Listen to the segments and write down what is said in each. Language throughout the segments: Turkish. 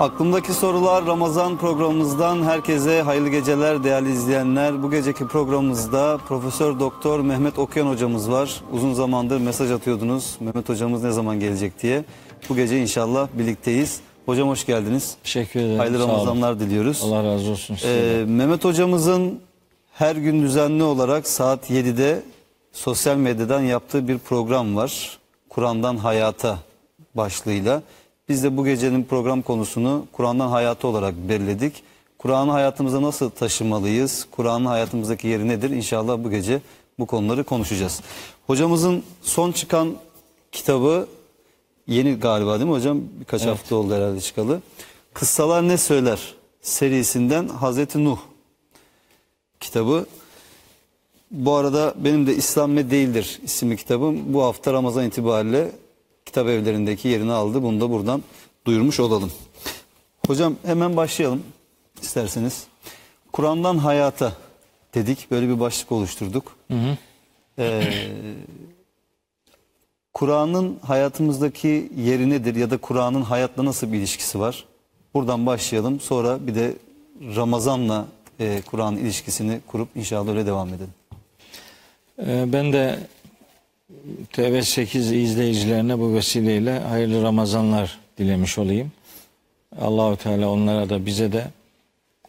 Aklımdaki sorular Ramazan programımızdan herkese hayırlı geceler değerli izleyenler. Bu geceki programımızda Profesör Doktor Mehmet Okyan hocamız var. Uzun zamandır mesaj atıyordunuz. Mehmet hocamız ne zaman gelecek diye. Bu gece inşallah birlikteyiz. Hocam hoş geldiniz. Teşekkür ederim. Hayırlı. Ramazanlar diliyoruz. Allah razı olsun. Ee, Mehmet hocamızın her gün düzenli olarak saat 7'de sosyal medyadan yaptığı bir program var. Kur'an'dan Hayata başlığıyla. Biz de bu gecenin program konusunu Kur'an'dan Hayata olarak belirledik. Kur'an'ı hayatımıza nasıl taşımalıyız? Kur'an'ın hayatımızdaki yeri nedir? İnşallah bu gece bu konuları konuşacağız. Hocamızın son çıkan kitabı yeni galiba değil mi hocam? Birkaç hafta oldu herhalde çıkalı. Kıssalar Ne Söyler serisinden Hazreti Nuh kitabı. Bu arada benim de İslam ne değildir isimli kitabım bu hafta Ramazan itibariyle kitap evlerindeki yerini aldı. Bunu da buradan duyurmuş olalım. Hocam hemen başlayalım isterseniz. Kur'an'dan hayata dedik. Böyle bir başlık oluşturduk. Ee, Kur'an'ın hayatımızdaki yeri nedir ya da Kur'an'ın hayatla nasıl bir ilişkisi var? Buradan başlayalım. Sonra bir de Ramazan'la e, Kur'an ilişkisini kurup inşallah öyle devam edelim. Ee, ben de TV8 izleyicilerine bu vesileyle hayırlı Ramazanlar dilemiş olayım. Allahu Teala onlara da bize de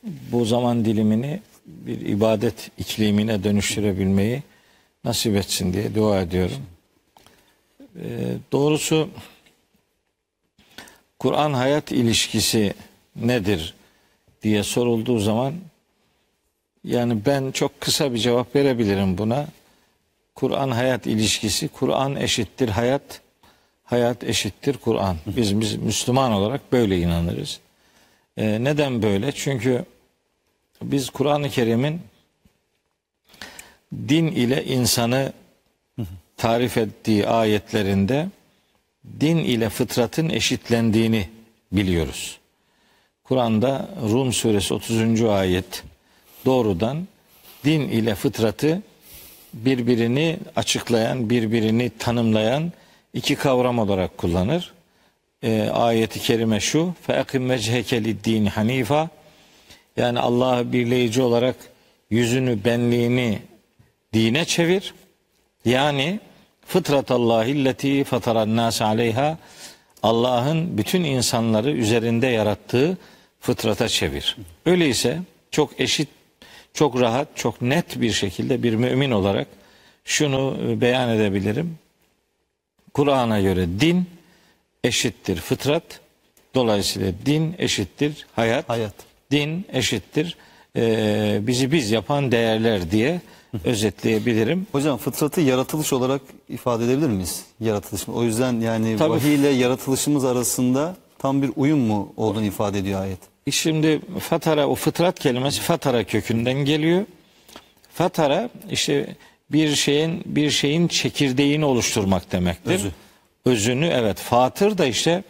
bu zaman dilimini bir ibadet iklimine dönüştürebilmeyi nasip etsin diye dua ediyorum. Ee, doğrusu Kur'an hayat ilişkisi nedir diye sorulduğu zaman yani ben çok kısa bir cevap verebilirim buna. Kur'an hayat ilişkisi, Kur'an eşittir hayat, hayat eşittir Kur'an. Biz, biz Müslüman olarak böyle inanırız. Ee, neden böyle? Çünkü biz Kur'an-ı Kerim'in din ile insanı tarif ettiği ayetlerinde din ile fıtratın eşitlendiğini biliyoruz. Kur'an'da Rum suresi 30. ayet doğrudan din ile fıtratı birbirini açıklayan, birbirini tanımlayan iki kavram olarak kullanır. Ee, ayeti kerime şu: "Feakim vecheke lid-din hanifa." Yani Allah'ı birleyici olarak yüzünü, benliğini dine çevir. Yani fıtratallahi illeti fataran nas aleyha Allah'ın bütün insanları üzerinde yarattığı fıtrata çevir. Öyleyse çok eşit, çok rahat, çok net bir şekilde bir mümin olarak şunu e, beyan edebilirim. Kur'an'a göre din eşittir fıtrat. Dolayısıyla din eşittir hayat. Hayat. Din eşittir e, bizi biz yapan değerler diye özetleyebilirim. Hocam fıtratı yaratılış olarak ifade edebilir miyiz? Yaratılış. O yüzden yani Tabii. vahiy ile yaratılışımız arasında tam bir uyum mu olduğunu ifade ediyor ayet. Şimdi fatara o fıtrat kelimesi fatara kökünden geliyor. Fatara işte bir şeyin bir şeyin çekirdeğini oluşturmak demektir. Özü. Özünü evet fatır da işte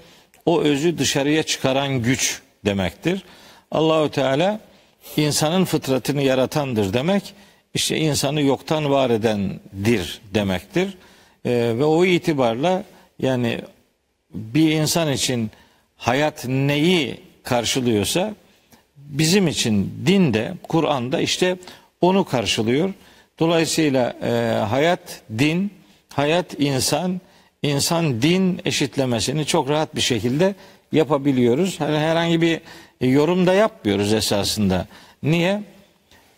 o özü dışarıya çıkaran güç demektir. Allahü Teala insanın fıtratını yaratandır demek. işte insanı yoktan var edendir demektir. Ee, ve o itibarla yani bir insan için hayat neyi karşılıyorsa bizim için dinde, Kur'an'da işte onu karşılıyor. Dolayısıyla e, hayat din, hayat insan, insan din eşitlemesini çok rahat bir şekilde yapabiliyoruz. Her- Herhangi bir yorum da yapmıyoruz esasında. Niye?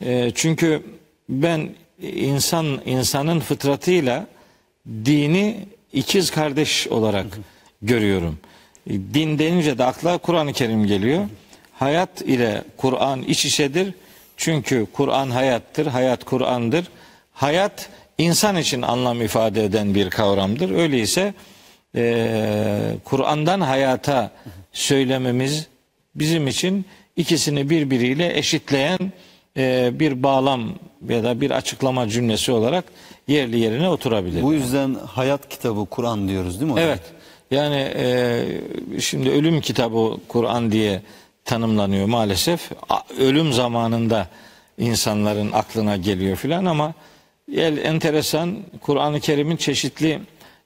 E, çünkü ben insan insanın fıtratıyla dini ikiz kardeş olarak görüyorum. Din denince de akla Kur'an-ı Kerim geliyor. Hayat ile Kur'an iç içedir. Çünkü Kur'an hayattır, hayat Kur'an'dır. Hayat insan için anlam ifade eden bir kavramdır. Öyleyse e, Kur'an'dan hayata söylememiz bizim için ikisini birbiriyle eşitleyen e, bir bağlam ya da bir açıklama cümlesi olarak yerli yerine oturabilir. Bu yüzden hayat kitabı Kur'an diyoruz değil mi hocam? Evet. Yani e, şimdi ölüm kitabı Kur'an diye tanımlanıyor maalesef. Ölüm zamanında insanların aklına geliyor filan ama el enteresan Kur'an-ı Kerim'in çeşitli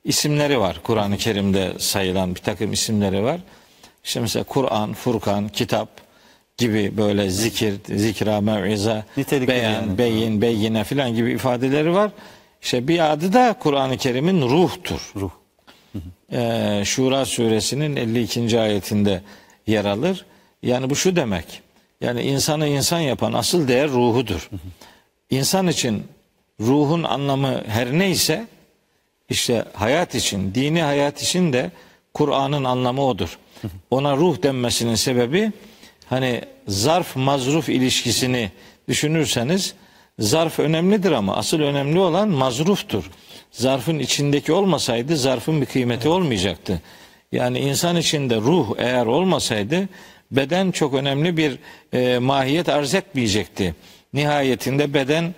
isimleri var. Kur'an-ı Kerim'de sayılan bir takım isimleri var. İşte mesela Kur'an, Furkan, kitap gibi böyle zikir, zikra, mev'iza, beyan, yani. beyin, beyine filan gibi ifadeleri var. İşte bir adı da Kur'an-ı Kerim'in ruhtur. Ruh. Ee, Şura suresinin 52. ayetinde yer alır. Yani bu şu demek. Yani insanı insan yapan asıl değer ruhudur. İnsan için ruhun anlamı her neyse işte hayat için, dini hayat için de Kur'an'ın anlamı odur. Ona ruh denmesinin sebebi hani zarf mazruf ilişkisini düşünürseniz zarf önemlidir ama asıl önemli olan mazruftur. Zarfın içindeki olmasaydı zarfın bir kıymeti olmayacaktı. Yani insan içinde ruh eğer olmasaydı beden çok önemli bir e, mahiyet arz etmeyecekti. Nihayetinde beden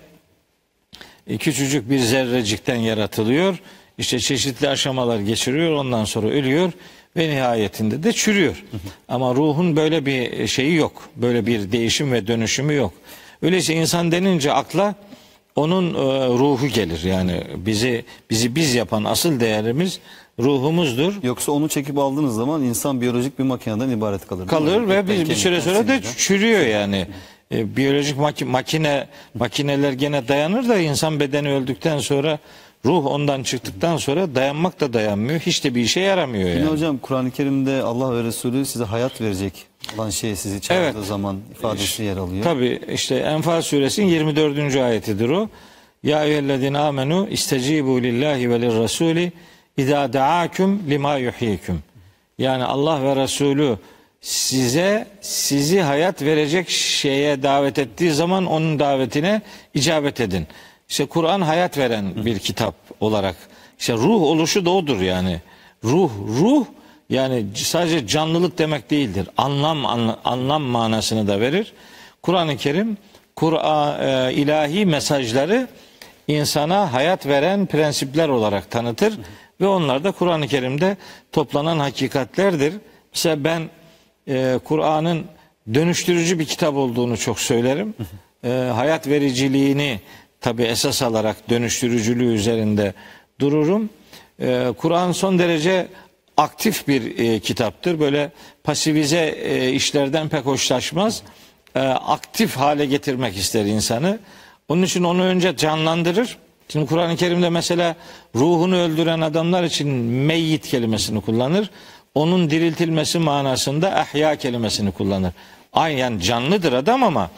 e, küçücük bir zerrecikten yaratılıyor. İşte çeşitli aşamalar geçiriyor. Ondan sonra ölüyor ve nihayetinde de çürüyor. Ama ruhun böyle bir şeyi yok. Böyle bir değişim ve dönüşümü yok. Öyleyse insan denince akla onun e, ruhu gelir. Yani bizi bizi biz yapan asıl değerimiz ruhumuzdur. Yoksa onu çekip aldığınız zaman insan biyolojik bir makineden ibaret kalır. kalır ve bir, bir süre sonra da çürüyor yani. E, biyolojik maki- makine makineler gene dayanır da insan bedeni öldükten sonra ruh ondan çıktıktan sonra dayanmak da dayanmıyor. Hiç de bir işe yaramıyor Yine yani. hocam Kur'an-ı Kerim'de Allah ve Resulü size hayat verecek olan şey sizi çağırdığı Evet. zaman ifadesi yer alıyor. Tabi işte Enfal suresinin 24. ayetidir o. Ya eyyühellezine amenu istecibu lillahi ve lirrasuli idâ da'akum lima yuhyikum. Yani Allah ve Resulü size sizi hayat verecek şeye davet ettiği zaman onun davetine icabet edin. İşte Kur'an hayat veren bir kitap olarak. İşte ruh oluşu da odur yani. Ruh, ruh yani sadece canlılık demek değildir. Anlam anla- anlam manasını da verir. Kur'an-ı Kerim Kur'an e, ilahi mesajları insana hayat veren prensipler olarak tanıtır ve onlar da Kur'an-ı Kerim'de toplanan hakikatlerdir. Mesela ben e, Kur'an'ın dönüştürücü bir kitap olduğunu çok söylerim. E, hayat vericiliğini tabi esas alarak dönüştürücülüğü üzerinde dururum. E, Kur'an son derece aktif bir e, kitaptır. Böyle pasivize e, işlerden pek hoşlaşmaz. E, aktif hale getirmek ister insanı. Onun için onu önce canlandırır. Şimdi Kur'an-ı Kerim'de mesela ruhunu öldüren adamlar için meyyit kelimesini kullanır. Onun diriltilmesi manasında ahya kelimesini kullanır. Aynı yani canlıdır adam ama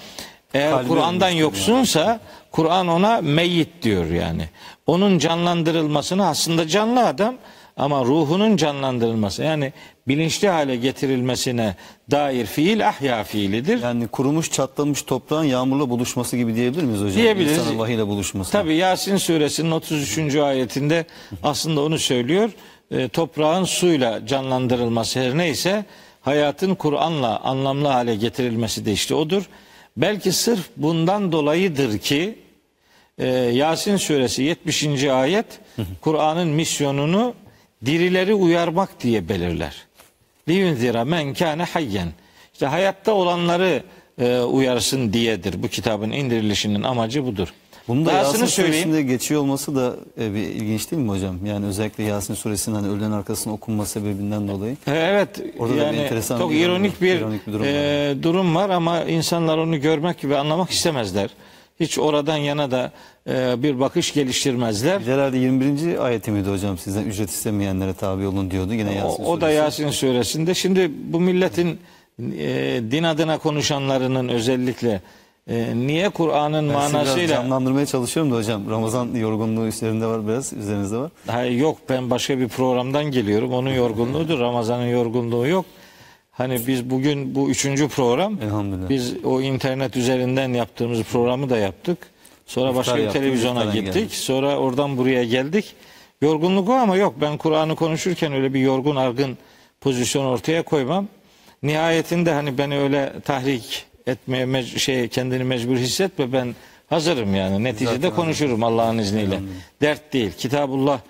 eğer Kur'an'dan yoksunsa Kur'an ona meyyit diyor yani. Onun canlandırılmasını aslında canlı adam ama ruhunun canlandırılması yani bilinçli hale getirilmesine dair fiil ahya fiilidir. Yani kurumuş çatlamış toprağın yağmurla buluşması gibi diyebilir miyiz hocam? Diyebiliriz. İnsanın vahiyle buluşması. Tabi Yasin suresinin 33. ayetinde aslında onu söylüyor. E, toprağın suyla canlandırılması her neyse hayatın Kur'an'la anlamlı hale getirilmesi de işte odur. Belki sırf bundan dolayıdır ki e, Yasin suresi 70. ayet Kur'an'ın misyonunu dirileri uyarmak diye belirler. Liyunzira men kâne hayyen. İşte hayatta olanları e, uyarsın diyedir. Bu kitabın indirilişinin amacı budur. Bunu da Yasin suresinde geçiyor olması da e, bir ilginç değil mi hocam? Yani özellikle Yasin suresinin hani öğlen arkasına okunma sebebinden dolayı. E, Evet Orada da bir yani enteresan çok bir ironik var. bir, İronik bir durum e, durum var ama insanlar onu görmek ve anlamak istemezler. Hiç oradan yana da e, bir bakış geliştirmezler. Herhalde 21. ayeti miydi hocam sizden ücret istemeyenlere tabi olun diyordu. Yine O, Yasin o da suresi. Yasin suresinde. Şimdi bu milletin e, din adına konuşanlarının özellikle e, niye Kur'an'ın Ben sizi biraz manasıyla canlandırmaya çalışıyorum da hocam. Ramazan yorgunluğu üzerinde var biraz, üzerinizde var. Hayır, yok ben başka bir programdan geliyorum. Onun yorgunluğudur. Ramazan'ın yorgunluğu yok. Hani biz bugün bu üçüncü program. Elhamdülillah. Biz o internet üzerinden yaptığımız programı da yaptık. Sonra İftar başka bir yaptık, televizyona gittik. geldik. Sonra oradan buraya geldik. Yorgunluk o ama yok. Ben Kur'an'ı konuşurken öyle bir yorgun argın pozisyon ortaya koymam. Nihayetinde hani beni öyle tahrik etmeye mec- şey kendini mecbur hissetme ben hazırım yani. Neticede Zaten konuşurum Allah'ın izniyle. Dert değil. Kitabullah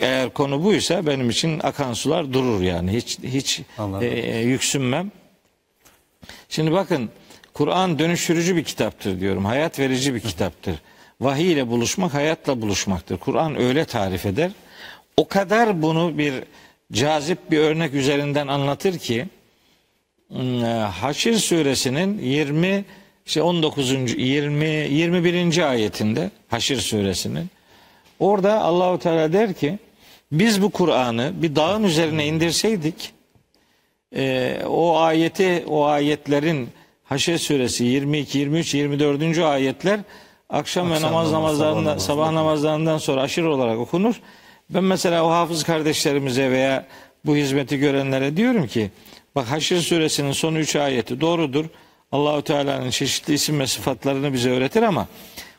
eğer konu buysa benim için akan sular durur yani. Hiç hiç e, e, yüksünmem. Şimdi bakın Kur'an dönüştürücü bir kitaptır diyorum. Hayat verici bir kitaptır. Vahiy ile buluşmak hayatla buluşmaktır. Kur'an öyle tarif eder. O kadar bunu bir cazip bir örnek üzerinden anlatır ki Hmm, e, Haşr suresinin 20 işte 19. 20 21. ayetinde Haşr suresinin orada Allahu Teala der ki biz bu Kur'an'ı bir dağın üzerine indirseydik e, o ayeti o ayetlerin Haşr suresi 22 23 24. ayetler akşam, ve Akşam namaz namazı, sabah sabah namazlarından sonra aşırı olarak okunur. Ben mesela o hafız kardeşlerimize veya bu hizmeti görenlere diyorum ki bak Haşr suresinin son 3 ayeti doğrudur. Allahu Teala'nın çeşitli isim ve sıfatlarını bize öğretir ama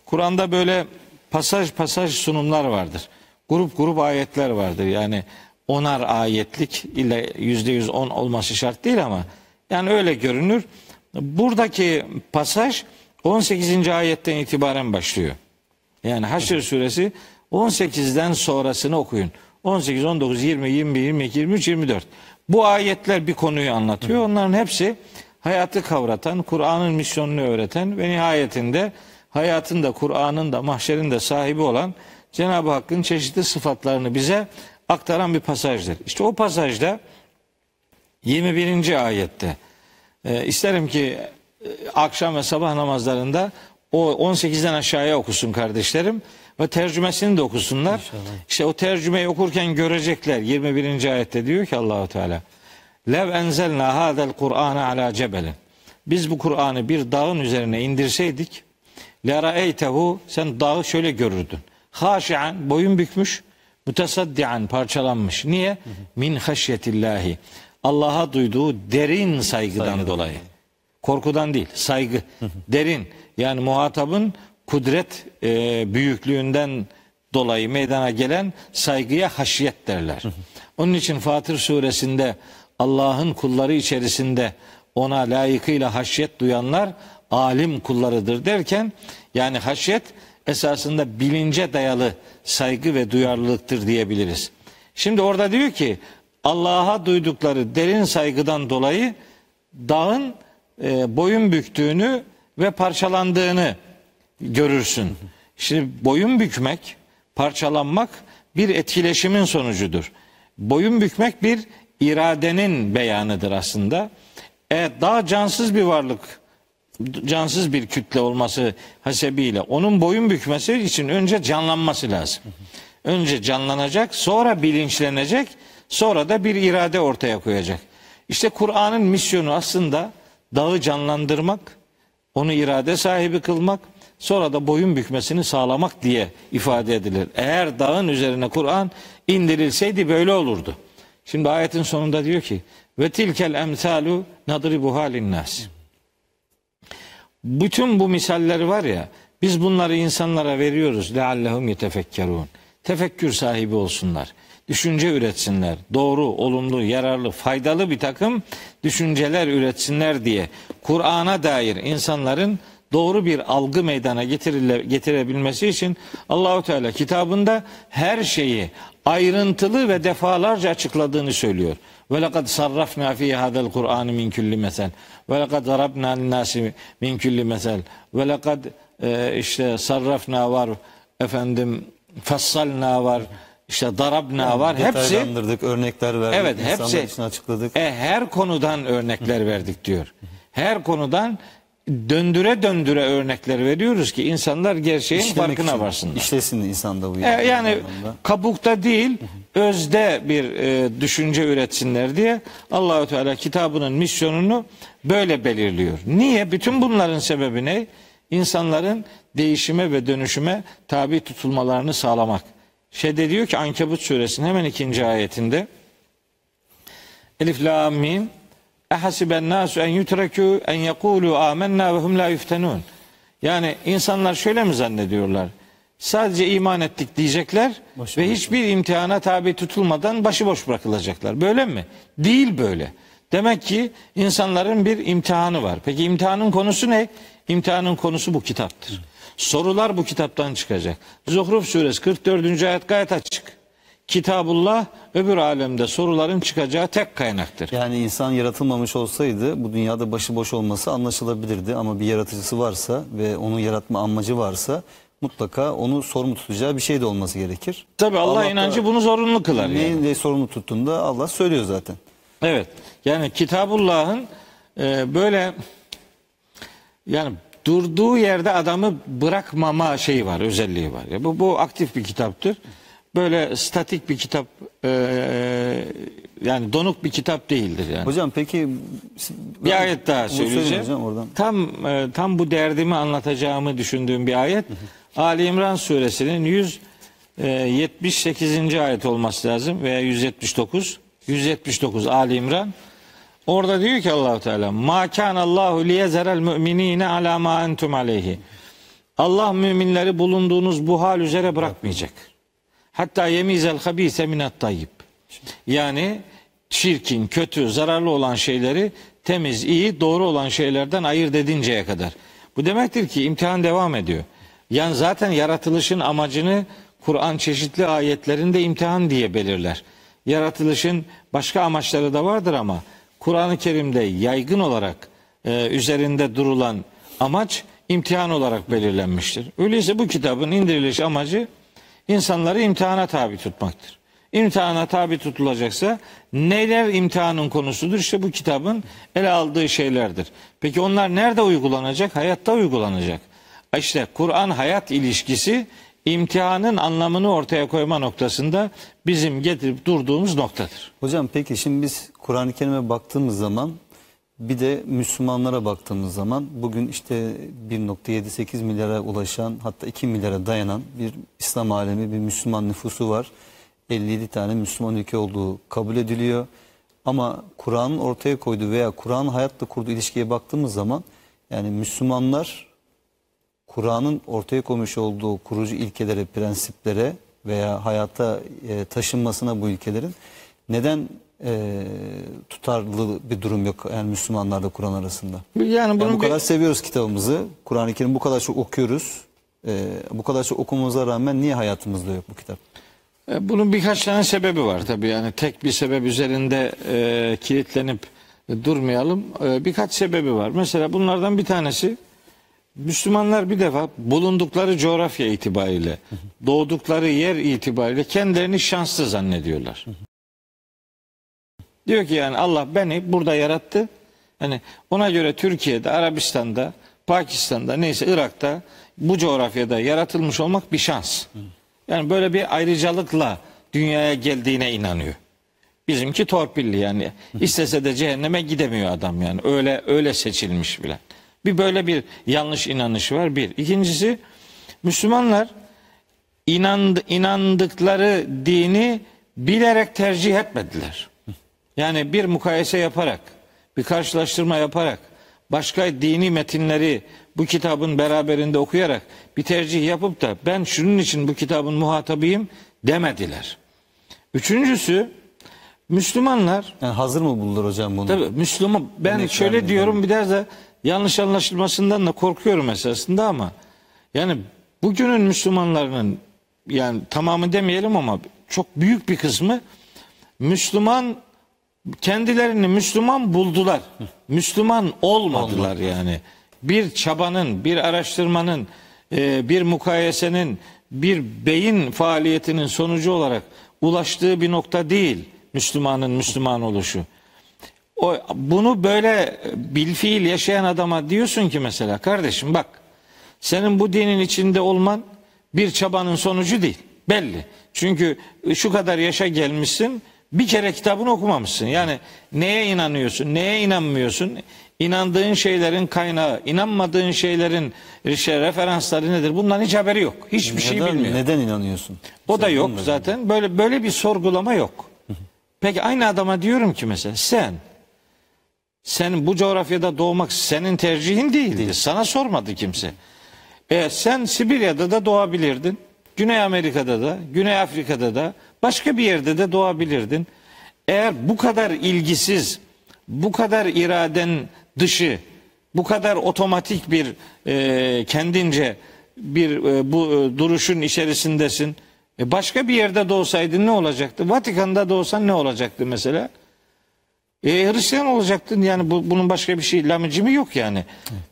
Kur'an'da böyle pasaj pasaj sunumlar vardır. Grup grup ayetler vardır. Yani onar ayetlik ile yüzde yüz on olması şart değil ama yani öyle görünür. Buradaki pasaj 18. ayetten itibaren başlıyor. Yani Haşr suresi 18'den sonrasını okuyun. 18, 19, 20, 21, 22, 23, 24. Bu ayetler bir konuyu anlatıyor. Onların hepsi hayatı kavratan, Kur'an'ın misyonunu öğreten ve nihayetinde hayatın da Kur'an'ın da mahşerin de sahibi olan Cenab-ı Hakk'ın çeşitli sıfatlarını bize aktaran bir pasajdır. İşte o pasajda 21. ayette e, isterim ki e, akşam ve sabah namazlarında o 18'den aşağıya okusun kardeşlerim ve tercümesini de okusunlar. İşte o tercümeyi okurken görecekler. 21. ayette diyor ki Allahu Teala Lev enzelna hadel Kur'ane ala cebelin. Biz bu Kur'an'ı bir dağın üzerine indirseydik Lera'eytehu sen dağı şöyle görürdün. Haşian boyun bükmüş, mütesaddian parçalanmış. Niye? Min haşyetillahi. Allah'a duyduğu derin saygıdan Saygıdan dolayı. Korkudan değil, saygı. derin. Yani muhatabın kudret e, büyüklüğünden dolayı meydana gelen saygıya haşyet derler. Onun için Fatır suresinde Allah'ın kulları içerisinde ona layıkıyla haşyet duyanlar alim kullarıdır derken yani haşyet esasında bilince dayalı saygı ve duyarlılıktır diyebiliriz. Şimdi orada diyor ki Allah'a duydukları derin saygıdan dolayı dağın e, boyun büktüğünü ve parçalandığını görürsün. Şimdi boyun bükmek, parçalanmak bir etkileşimin sonucudur. Boyun bükmek bir iradenin beyanıdır aslında. Evet daha cansız bir varlık, cansız bir kütle olması hasebiyle onun boyun bükmesi için önce canlanması lazım. Önce canlanacak, sonra bilinçlenecek, sonra da bir irade ortaya koyacak. İşte Kur'an'ın misyonu aslında dağı canlandırmak, onu irade sahibi kılmak, sonra da boyun bükmesini sağlamak diye ifade edilir. Eğer dağın üzerine Kur'an indirilseydi böyle olurdu. Şimdi ayetin sonunda diyor ki ve tilkel emsalu nadribuha linnas. Bütün bu misalleri var ya biz bunları insanlara veriyoruz leallehum yetefekkerun. Tefekkür sahibi olsunlar. Düşünce üretsinler. Doğru, olumlu, yararlı, faydalı bir takım düşünceler üretsinler diye Kur'an'a dair insanların doğru bir algı meydana getirebilmesi için Allahu Teala kitabında her şeyi ayrıntılı ve defalarca açıkladığını söylüyor. Ve lekad sarrafna fi hadal Kur'an min kulli mesel. Ve lekad darabna nasi min kulli mesel. Ve lekad e, işte sarrafna var efendim fassalna var işte darabna var. Hepsi örnekler verdik, Evet, hepsi- için açıkladık. e, her konudan örnekler verdik diyor. Her konudan döndüre döndüre örnekler veriyoruz ki insanlar gerçeğin İşlemek farkına için, varsınlar. İşlesin insanda bu. E, yani anlamda. kabukta değil, özde bir e, düşünce üretsinler diye Allahü Teala kitabının misyonunu böyle belirliyor. Niye? Bütün bunların sebebi ne? İnsanların değişime ve dönüşüme tabi tutulmalarını sağlamak. Şeyde diyor ki Ankebut suresinin hemen ikinci ayetinde Elif la mim Ehasiben nasu en yutrekû en yekûlû âmennâ ve hum la yuftenûn. Yani insanlar şöyle mi zannediyorlar? Sadece iman ettik diyecekler Başıboş ve hiçbir imtihana tabi tutulmadan başıboş bırakılacaklar. Böyle mi? Değil böyle. Demek ki insanların bir imtihanı var. Peki imtihanın konusu ne? İmtihanın konusu bu kitaptır. Sorular bu kitaptan çıkacak. Zuhruf suresi 44. ayet gayet açık. Kitabullah öbür alemde soruların çıkacağı tek kaynaktır. Yani insan yaratılmamış olsaydı bu dünyada başıboş olması anlaşılabilirdi ama bir yaratıcısı varsa ve onun yaratma amacı varsa mutlaka onu sorumlu tutacağı bir şey de olması gerekir. Tabi Allah, Allah da- inancı bunu zorunlu kılar. Yani. Neyin de sorumlu tuttuğunda Allah söylüyor zaten. Evet. Yani Kitabullah'ın e, böyle yani durduğu yerde adamı bırakmama şeyi var, özelliği var. Ya bu bu aktif bir kitaptır. Böyle statik bir kitap e, yani donuk bir kitap değildir yani. Hocam peki Bir ayet daha söyleyeceğim. hocam oradan. Tam e, tam bu derdimi anlatacağımı düşündüğüm bir ayet. Ali İmran suresinin 178. ayet olması lazım veya 179. 179 Ali İmran. Orada diyor ki Allahu Teala: "Ma kana Allahu liyezerel mu'minine ala ma entum aleyhi." Allah müminleri bulunduğunuz bu hal üzere bırakmayacak. Hatta yemizel habise minat tayyib. Yani çirkin, kötü, zararlı olan şeyleri temiz, iyi, doğru olan şeylerden ayırt edinceye kadar. Bu demektir ki imtihan devam ediyor. Yani zaten yaratılışın amacını Kur'an çeşitli ayetlerinde imtihan diye belirler. Yaratılışın başka amaçları da vardır ama Kur'an-ı Kerim'de yaygın olarak e, üzerinde durulan amaç imtihan olarak belirlenmiştir. Öyleyse bu kitabın indiriliş amacı insanları imtihana tabi tutmaktır. İmtihana tabi tutulacaksa neler imtihanın konusudur? İşte bu kitabın ele aldığı şeylerdir. Peki onlar nerede uygulanacak? Hayatta uygulanacak. İşte Kur'an hayat ilişkisi imtihanın anlamını ortaya koyma noktasında bizim getirip durduğumuz noktadır. Hocam peki şimdi biz Kur'an-ı Kerim'e baktığımız zaman bir de Müslümanlara baktığımız zaman bugün işte 1.78 milyara ulaşan hatta 2 milyara dayanan bir İslam alemi bir Müslüman nüfusu var. 57 tane Müslüman ülke olduğu kabul ediliyor. Ama Kur'an'ın ortaya koyduğu veya Kur'an'ın hayatla kurduğu ilişkiye baktığımız zaman yani Müslümanlar Kur'an'ın ortaya koymuş olduğu kurucu ilkelere, prensiplere veya hayata e, taşınmasına bu ülkelerin neden e, tutarlı bir durum yok yani Müslümanlarla Kur'an arasında? Yani Yani bunun bu kadar bir- seviyoruz kitabımızı, Kur'an-ı Kerim bu kadar çok okuyoruz. E, bu kadar çok okumamıza rağmen niye hayatımızda yok bu kitap? E, Bunun birkaç tane sebebi var tabii yani tek bir sebep üzerinde e, kilitlenip durmayalım. E, birkaç sebebi var. Mesela bunlardan bir tanesi Müslümanlar bir defa bulundukları coğrafya itibariyle, doğdukları yer itibariyle kendilerini şanslı zannediyorlar. Diyor ki yani Allah beni burada yarattı. Hani ona göre Türkiye'de, Arabistan'da, Pakistan'da neyse Irak'ta bu coğrafyada yaratılmış olmak bir şans. Yani böyle bir ayrıcalıkla dünyaya geldiğine inanıyor. Bizimki torpilli yani. İstese de cehenneme gidemiyor adam yani. Öyle öyle seçilmiş bile. Bir böyle bir yanlış inanışı var bir. İkincisi Müslümanlar inandı, inandıkları dini bilerek tercih etmediler. Yani bir mukayese yaparak, bir karşılaştırma yaparak, başka dini metinleri bu kitabın beraberinde okuyarak bir tercih yapıp da ben şunun için bu kitabın muhatabıyım demediler. Üçüncüsü Müslümanlar Yani hazır mı buldular hocam bunu? Tabii Müslüman ben Örnek şöyle diyorum biraz da yanlış anlaşılmasından da korkuyorum esasında ama yani bugünün Müslümanlarının yani tamamı demeyelim ama çok büyük bir kısmı Müslüman kendilerini Müslüman buldular. Müslüman olmadılar yani. Bir çabanın, bir araştırmanın, e, bir mukayesenin, bir beyin faaliyetinin sonucu olarak ulaştığı bir nokta değil Müslümanın Müslüman oluşu. O, bunu böyle bilfiil yaşayan adama diyorsun ki mesela kardeşim bak senin bu dinin içinde olman bir çabanın sonucu değil. Belli. Çünkü şu kadar yaşa gelmişsin bir kere kitabını okumamışsın. Yani neye inanıyorsun, neye inanmıyorsun? İnandığın şeylerin kaynağı, inanmadığın şeylerin işte referansları nedir? Bundan hiç haberi yok. Hiçbir şey neden, bilmiyor. Neden inanıyorsun? O da Sen yok da zaten. Böyle böyle bir sorgulama yok. Peki aynı adama diyorum ki mesela sen sen bu coğrafyada doğmak senin tercihin değildi. Sana sormadı kimse. E, sen Sibirya'da da doğabilirdin. Güney Amerika'da da, Güney Afrika'da da, başka bir yerde de doğabilirdin. Eğer bu kadar ilgisiz, bu kadar iraden dışı, bu kadar otomatik bir e, kendince bir e, bu e, duruşun içerisindesin. E, başka bir yerde doğsaydın ne olacaktı? Vatikan'da doğsan ne olacaktı mesela? E, Hristiyan olacaktın yani bu, bunun başka bir şey lamıcımı yok yani.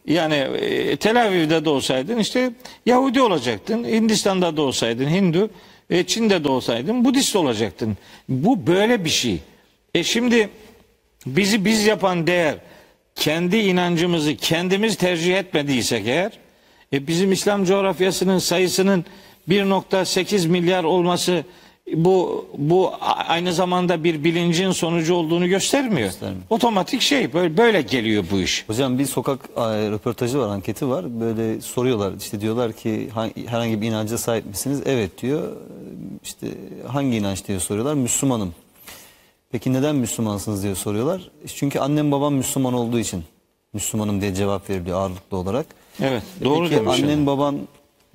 Yani e, Tel Aviv'de de olsaydın işte Yahudi olacaktın. Hindistan'da da olsaydın Hindu. E, Çin'de de olsaydın Budist olacaktın. Bu böyle bir şey. E şimdi bizi biz yapan değer kendi inancımızı kendimiz tercih etmediysek eğer e bizim İslam coğrafyasının sayısının 1.8 milyar olması bu bu aynı zamanda bir bilincin sonucu olduğunu göstermiyor. Göstermiyor. Otomatik şey böyle, böyle geliyor bu iş. Hocam bir sokak e, röportajı var, anketi var. Böyle soruyorlar işte diyorlar ki "Ha- herhangi bir inanca sahip misiniz? Evet diyor. İşte hangi inanç diye soruyorlar. Müslümanım. Peki neden Müslümansınız diye soruyorlar. Çünkü annem babam Müslüman olduğu için Müslümanım diye cevap veriliyor ağırlıklı olarak. Evet, doğru Peki demiş. annen baban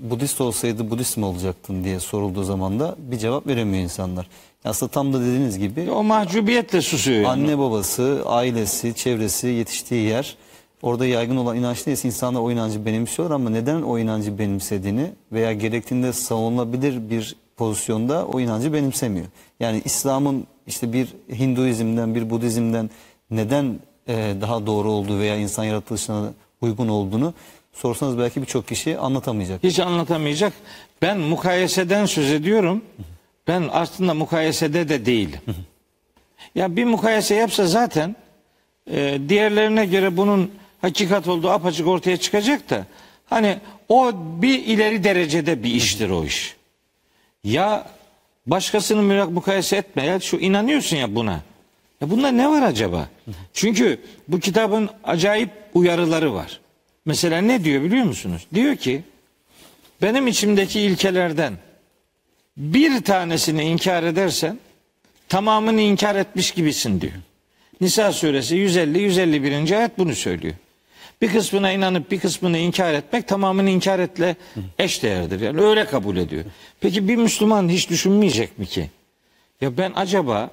Budist olsaydı Budist mi olacaktın diye sorulduğu zaman da bir cevap veremiyor insanlar. Aslında tam da dediğiniz gibi O mahcubiyetle susuyor yani. Anne babası, ailesi, çevresi, yetiştiği yer orada yaygın olan inanç neyse insanlar o inancı benimsiyorlar ama neden o inancı benimsediğini veya gerektiğinde savunulabilir bir pozisyonda o inancı benimsemiyor. Yani İslam'ın işte bir Hinduizm'den, bir Budizm'den neden e, daha doğru olduğu veya insan yaratılışına uygun olduğunu sorsanız belki birçok kişi anlatamayacak. Hiç anlatamayacak. Ben mukayeseden söz ediyorum. Ben aslında mukayesede de değilim. Ya bir mukayese yapsa zaten e, diğerlerine göre bunun hakikat olduğu apaçık ortaya çıkacak da hani o bir ileri derecede bir iştir o iş. Ya başkasını mü- mukayese etme ya şu inanıyorsun ya buna. Ya bunda ne var acaba? Çünkü bu kitabın acayip uyarıları var. Mesela ne diyor biliyor musunuz? Diyor ki benim içimdeki ilkelerden bir tanesini inkar edersen tamamını inkar etmiş gibisin diyor. Nisa suresi 150 151. ayet bunu söylüyor. Bir kısmına inanıp bir kısmını inkar etmek tamamını inkar etle eş değerdir. Yani öyle kabul ediyor. Peki bir Müslüman hiç düşünmeyecek mi ki? Ya ben acaba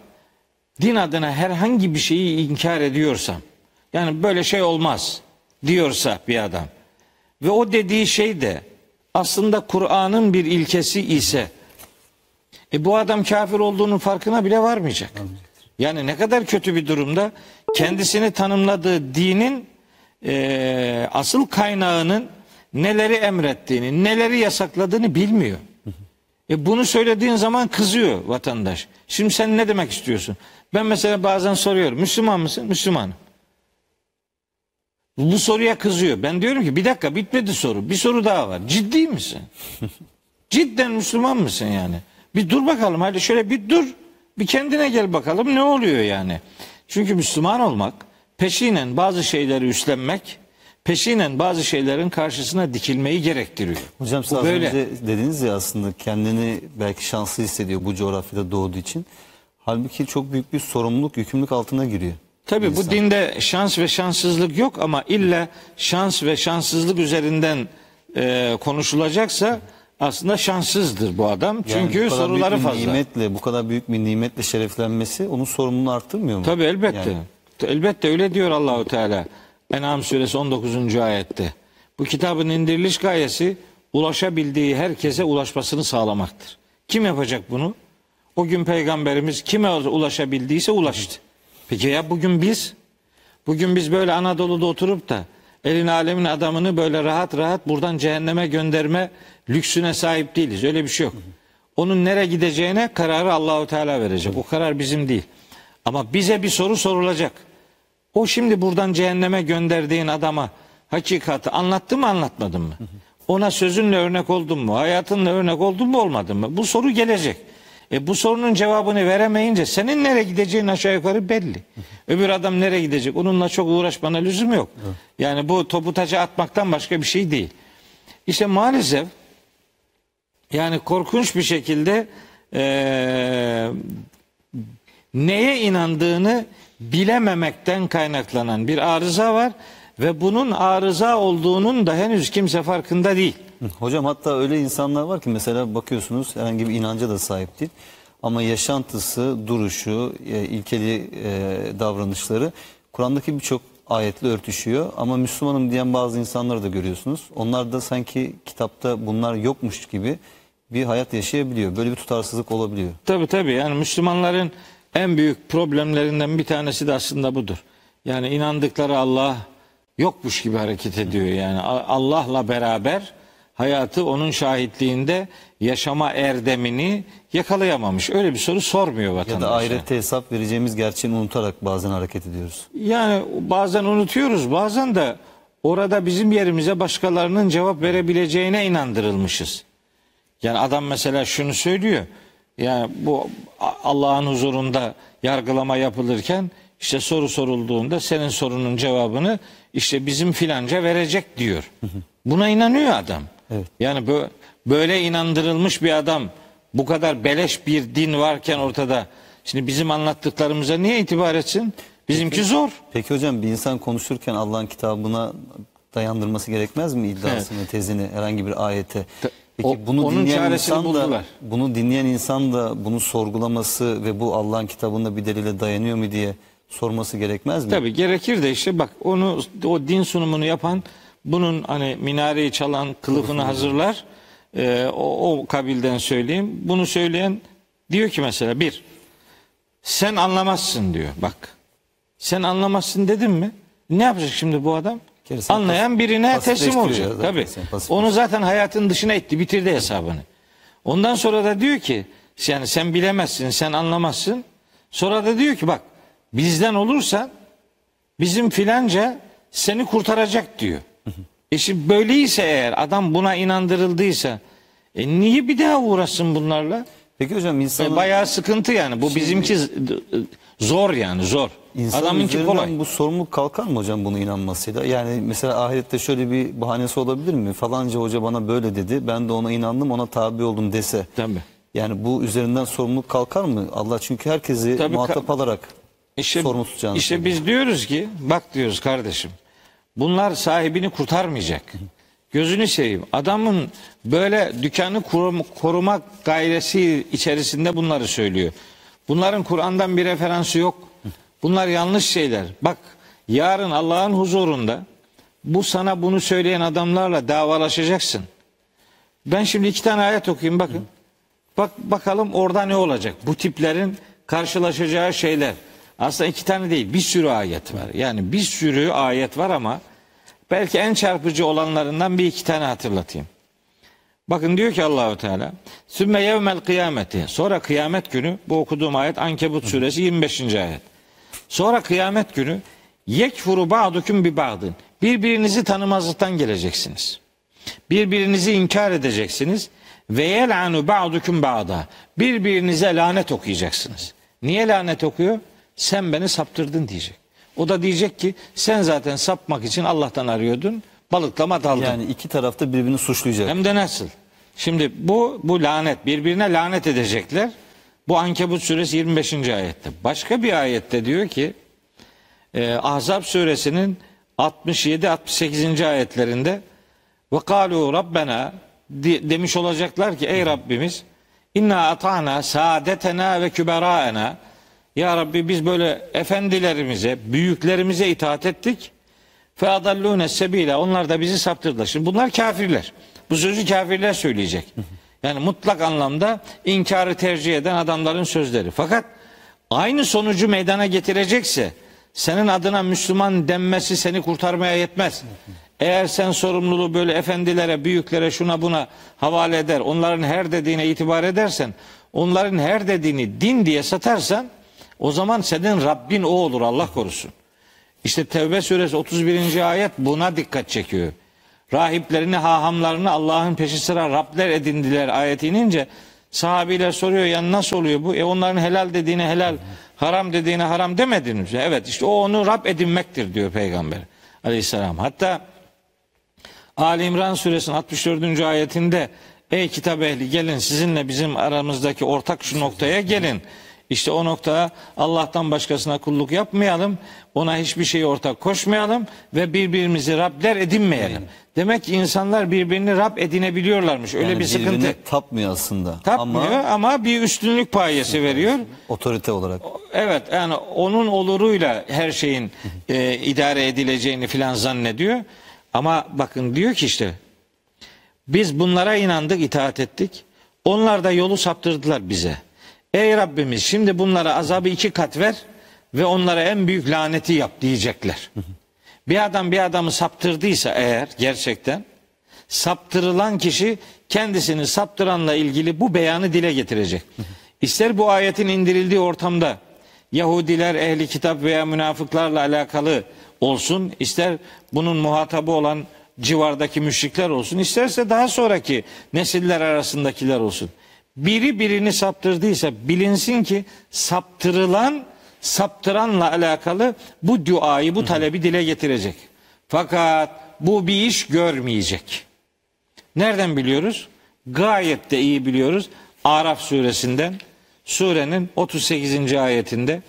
din adına herhangi bir şeyi inkar ediyorsam yani böyle şey olmaz diyorsa bir adam ve o dediği şey de aslında Kur'an'ın bir ilkesi ise e bu adam kafir olduğunun farkına bile varmayacak. Yani ne kadar kötü bir durumda kendisini tanımladığı dinin e, asıl kaynağının neleri emrettiğini, neleri yasakladığını bilmiyor. E bunu söylediğin zaman kızıyor vatandaş. Şimdi sen ne demek istiyorsun? Ben mesela bazen soruyorum. Müslüman mısın? Müslümanım. Bu soruya kızıyor. Ben diyorum ki bir dakika bitmedi soru. Bir soru daha var. Ciddi misin? Cidden Müslüman mısın yani? Bir dur bakalım hadi şöyle bir dur. Bir kendine gel bakalım ne oluyor yani? Çünkü Müslüman olmak peşinen bazı şeyleri üstlenmek, peşinen bazı şeylerin karşısına dikilmeyi gerektiriyor. Hocam siz böyle. önce dediniz ya aslında kendini belki şanslı hissediyor bu coğrafyada doğduğu için. Halbuki çok büyük bir sorumluluk, yükümlülük altına giriyor. Tabii bu dinde şans ve şanssızlık yok ama illa şans ve şanssızlık üzerinden e, konuşulacaksa aslında şanssızdır bu adam. Çünkü bu kadar soruları büyük bir fazla. Nimetle, bu kadar büyük bir nimetle şereflenmesi onun sorumluluğunu arttırmıyor mu? Tabii elbette. Yani Elbette öyle diyor Allahu Teala. En'am suresi 19. ayette. Bu kitabın indiriliş gayesi ulaşabildiği herkese ulaşmasını sağlamaktır. Kim yapacak bunu? O gün peygamberimiz kime ulaşabildiyse ulaştı. Peki ya bugün biz? Bugün biz böyle Anadolu'da oturup da elin alemin adamını böyle rahat rahat buradan cehenneme gönderme lüksüne sahip değiliz. Öyle bir şey yok. Onun nereye gideceğine kararı Allahu Teala verecek. O karar bizim değil. Ama bize bir soru sorulacak. O şimdi buradan cehenneme gönderdiğin adama hakikati anlattı mı anlatmadın mı? Ona sözünle örnek oldun mu? Hayatınla örnek oldun mu olmadın mı? Bu soru gelecek. E bu sorunun cevabını veremeyince senin nereye gideceğin aşağı yukarı belli. Öbür adam nereye gidecek? Onunla çok uğraşmana lüzum yok. Yani bu topu taça atmaktan başka bir şey değil. İşte maalesef yani korkunç bir şekilde eee, neye inandığını bilememekten kaynaklanan bir arıza var ve bunun arıza olduğunun da henüz kimse farkında değil. Hocam hatta öyle insanlar var ki mesela bakıyorsunuz herhangi bir inanca da sahip değil. Ama yaşantısı, duruşu, e, ilkeli e, davranışları Kur'an'daki birçok ayetle örtüşüyor. Ama Müslümanım diyen bazı insanları da görüyorsunuz. Onlar da sanki kitapta bunlar yokmuş gibi bir hayat yaşayabiliyor. Böyle bir tutarsızlık olabiliyor. Tabii tabii yani Müslümanların en büyük problemlerinden bir tanesi de aslında budur. Yani inandıkları Allah yokmuş gibi hareket ediyor yani Allah'la beraber hayatı onun şahitliğinde yaşama erdemini yakalayamamış. Öyle bir soru sormuyor Ya vatandaşa. da ahirette hesap vereceğimiz gerçeğini unutarak bazen hareket ediyoruz. Yani bazen unutuyoruz, bazen de orada bizim yerimize başkalarının cevap verebileceğine inandırılmışız. Yani adam mesela şunu söylüyor. Yani bu Allah'ın huzurunda yargılama yapılırken işte soru sorulduğunda senin sorunun cevabını işte bizim filanca verecek diyor. Buna inanıyor adam. Evet. Yani bö- böyle inandırılmış bir adam bu kadar beleş bir din varken ortada şimdi bizim anlattıklarımıza niye itibar etsin? Bizimki zor. Peki hocam bir insan konuşurken Allah'ın kitabına dayandırması gerekmez mi iddiasını, tezini herhangi bir ayete? Peki o- bunu onun dinleyen insan da buldular. bunu dinleyen insan da bunu sorgulaması ve bu Allah'ın kitabında bir delile dayanıyor mu diye sorması gerekmez mi? Tabii gerekir de işte bak onu o din sunumunu yapan bunun hani minareyi çalan kılıfını hazırlar. Ee, o, o kabilden söyleyeyim. Bunu söyleyen diyor ki mesela bir sen anlamazsın diyor bak. Sen anlamazsın dedim mi? Ne yapacak şimdi bu adam? Gerisini Anlayan birine teslim olacak. zaten Tabii. sen, pasif- Onu zaten hayatın dışına etti, bitirdi hesabını. Ondan sonra da diyor ki yani sen bilemezsin, sen anlamazsın. Sonra da diyor ki bak bizden olursan bizim filanca seni kurtaracak diyor. E şimdi böyleyse eğer adam buna inandırıldıysa e niye bir daha uğraşsın bunlarla? Peki hocam E insanın, bayağı sıkıntı yani. Bu bizimki z- zor yani zor. insanın Adamınki üzerinden kolay. bu sorumluluk kalkar mı hocam bunu inanmasıyla? Yani mesela ahirette şöyle bir bahanesi olabilir mi? Falanca hoca bana böyle dedi. Ben de ona inandım, ona tabi oldum dese. Tabii. Yani bu üzerinden sorumluluk kalkar mı? Allah çünkü herkesi Tabii muhatap ka- alarak İşte, sorumlu tutacağını işte söylüyor. biz diyoruz ki bak diyoruz kardeşim bunlar sahibini kurtarmayacak. Gözünü seveyim. Adamın böyle dükkanı korum- korumak gayresi içerisinde bunları söylüyor. Bunların Kur'an'dan bir referansı yok. Bunlar yanlış şeyler. Bak yarın Allah'ın huzurunda bu sana bunu söyleyen adamlarla davalaşacaksın. Ben şimdi iki tane ayet okuyayım bakın. Bak bakalım orada ne olacak? Bu tiplerin karşılaşacağı şeyler. Aslında iki tane değil, bir sürü ayet var. Yani bir sürü ayet var ama belki en çarpıcı olanlarından bir iki tane hatırlatayım. Bakın diyor ki Allahu Teala, "Sümme yevmel kıyameti." Sonra kıyamet günü bu okuduğum ayet Ankebut suresi 25. ayet. Sonra kıyamet günü yekfuru ba'dukum bi ba'dın. Birbirinizi tanımazlıktan geleceksiniz. Birbirinizi inkar edeceksiniz. Ve yel'anu ba'dukum ba'da. Birbirinize lanet okuyacaksınız. Niye lanet okuyor? Sen beni saptırdın diyecek. O da diyecek ki sen zaten sapmak için Allah'tan arıyordun. Balıklama daldın. Yani iki tarafta birbirini suçlayacak. Hem de nasıl? Şimdi bu bu lanet birbirine lanet edecekler. Bu Ankebut suresi 25. ayette. Başka bir ayette diyor ki e, Ahzab suresinin 67-68. ayetlerinde ve kalu rabbena demiş olacaklar ki ey Rabbimiz inna ata'na saadetena ve küberaena ya Rabbi biz böyle efendilerimize, büyüklerimize itaat ettik. Fe adallûne sebîle. Onlar da bizi saptırdılar. Şimdi bunlar kafirler. Bu sözü kafirler söyleyecek. Yani mutlak anlamda inkarı tercih eden adamların sözleri. Fakat aynı sonucu meydana getirecekse senin adına Müslüman denmesi seni kurtarmaya yetmez. Eğer sen sorumluluğu böyle efendilere, büyüklere, şuna buna havale eder, onların her dediğine itibar edersen, onların her dediğini din diye satarsan, o zaman senin Rabbin o olur Allah korusun. İşte Tevbe suresi 31. ayet buna dikkat çekiyor. Rahiplerini, hahamlarını Allah'ın peşi sıra Rabler edindiler ayeti inince sahabiler soruyor ya nasıl oluyor bu? E onların helal dediğine helal, haram dediğine haram demediniz. Evet işte o onu Rab edinmektir diyor peygamber aleyhisselam. Hatta Ali İmran suresinin 64. ayetinde ey kitap ehli gelin sizinle bizim aramızdaki ortak şu noktaya gelin. İşte o noktaya Allah'tan başkasına kulluk yapmayalım. Ona hiçbir şeyi ortak koşmayalım ve birbirimizi Rabler edinmeyelim. Demek ki insanlar birbirini Rab edinebiliyorlarmış. Öyle Yani bir sıkıntı. tapmıyor aslında. Tapmıyor Ama ama, bir üstünlük payesi veriyor. otorite olarak. Evet yani onun oluruyla her şeyin e, idare edileceğini filan zannediyor. Ama bakın diyor ki işte biz bunlara inandık, itaat ettik. Onlar da yolu saptırdılar bize. Ey Rabbimiz şimdi bunlara azabı iki kat ver ve onlara en büyük laneti yap diyecekler. Bir adam bir adamı saptırdıysa eğer gerçekten Saptırılan kişi kendisini saptıranla ilgili bu beyanı dile getirecek. İster bu ayetin indirildiği ortamda Yahudiler, ehli kitap veya münafıklarla alakalı olsun, ister bunun muhatabı olan civardaki müşrikler olsun, isterse daha sonraki nesiller arasındakiler olsun. Biri birini saptırdıysa bilinsin ki saptırılan saptıranla alakalı bu duayı, bu talebi dile getirecek. Fakat bu bir iş görmeyecek. Nereden biliyoruz? Gayet de iyi biliyoruz. Araf suresinden surenin 38. ayetinde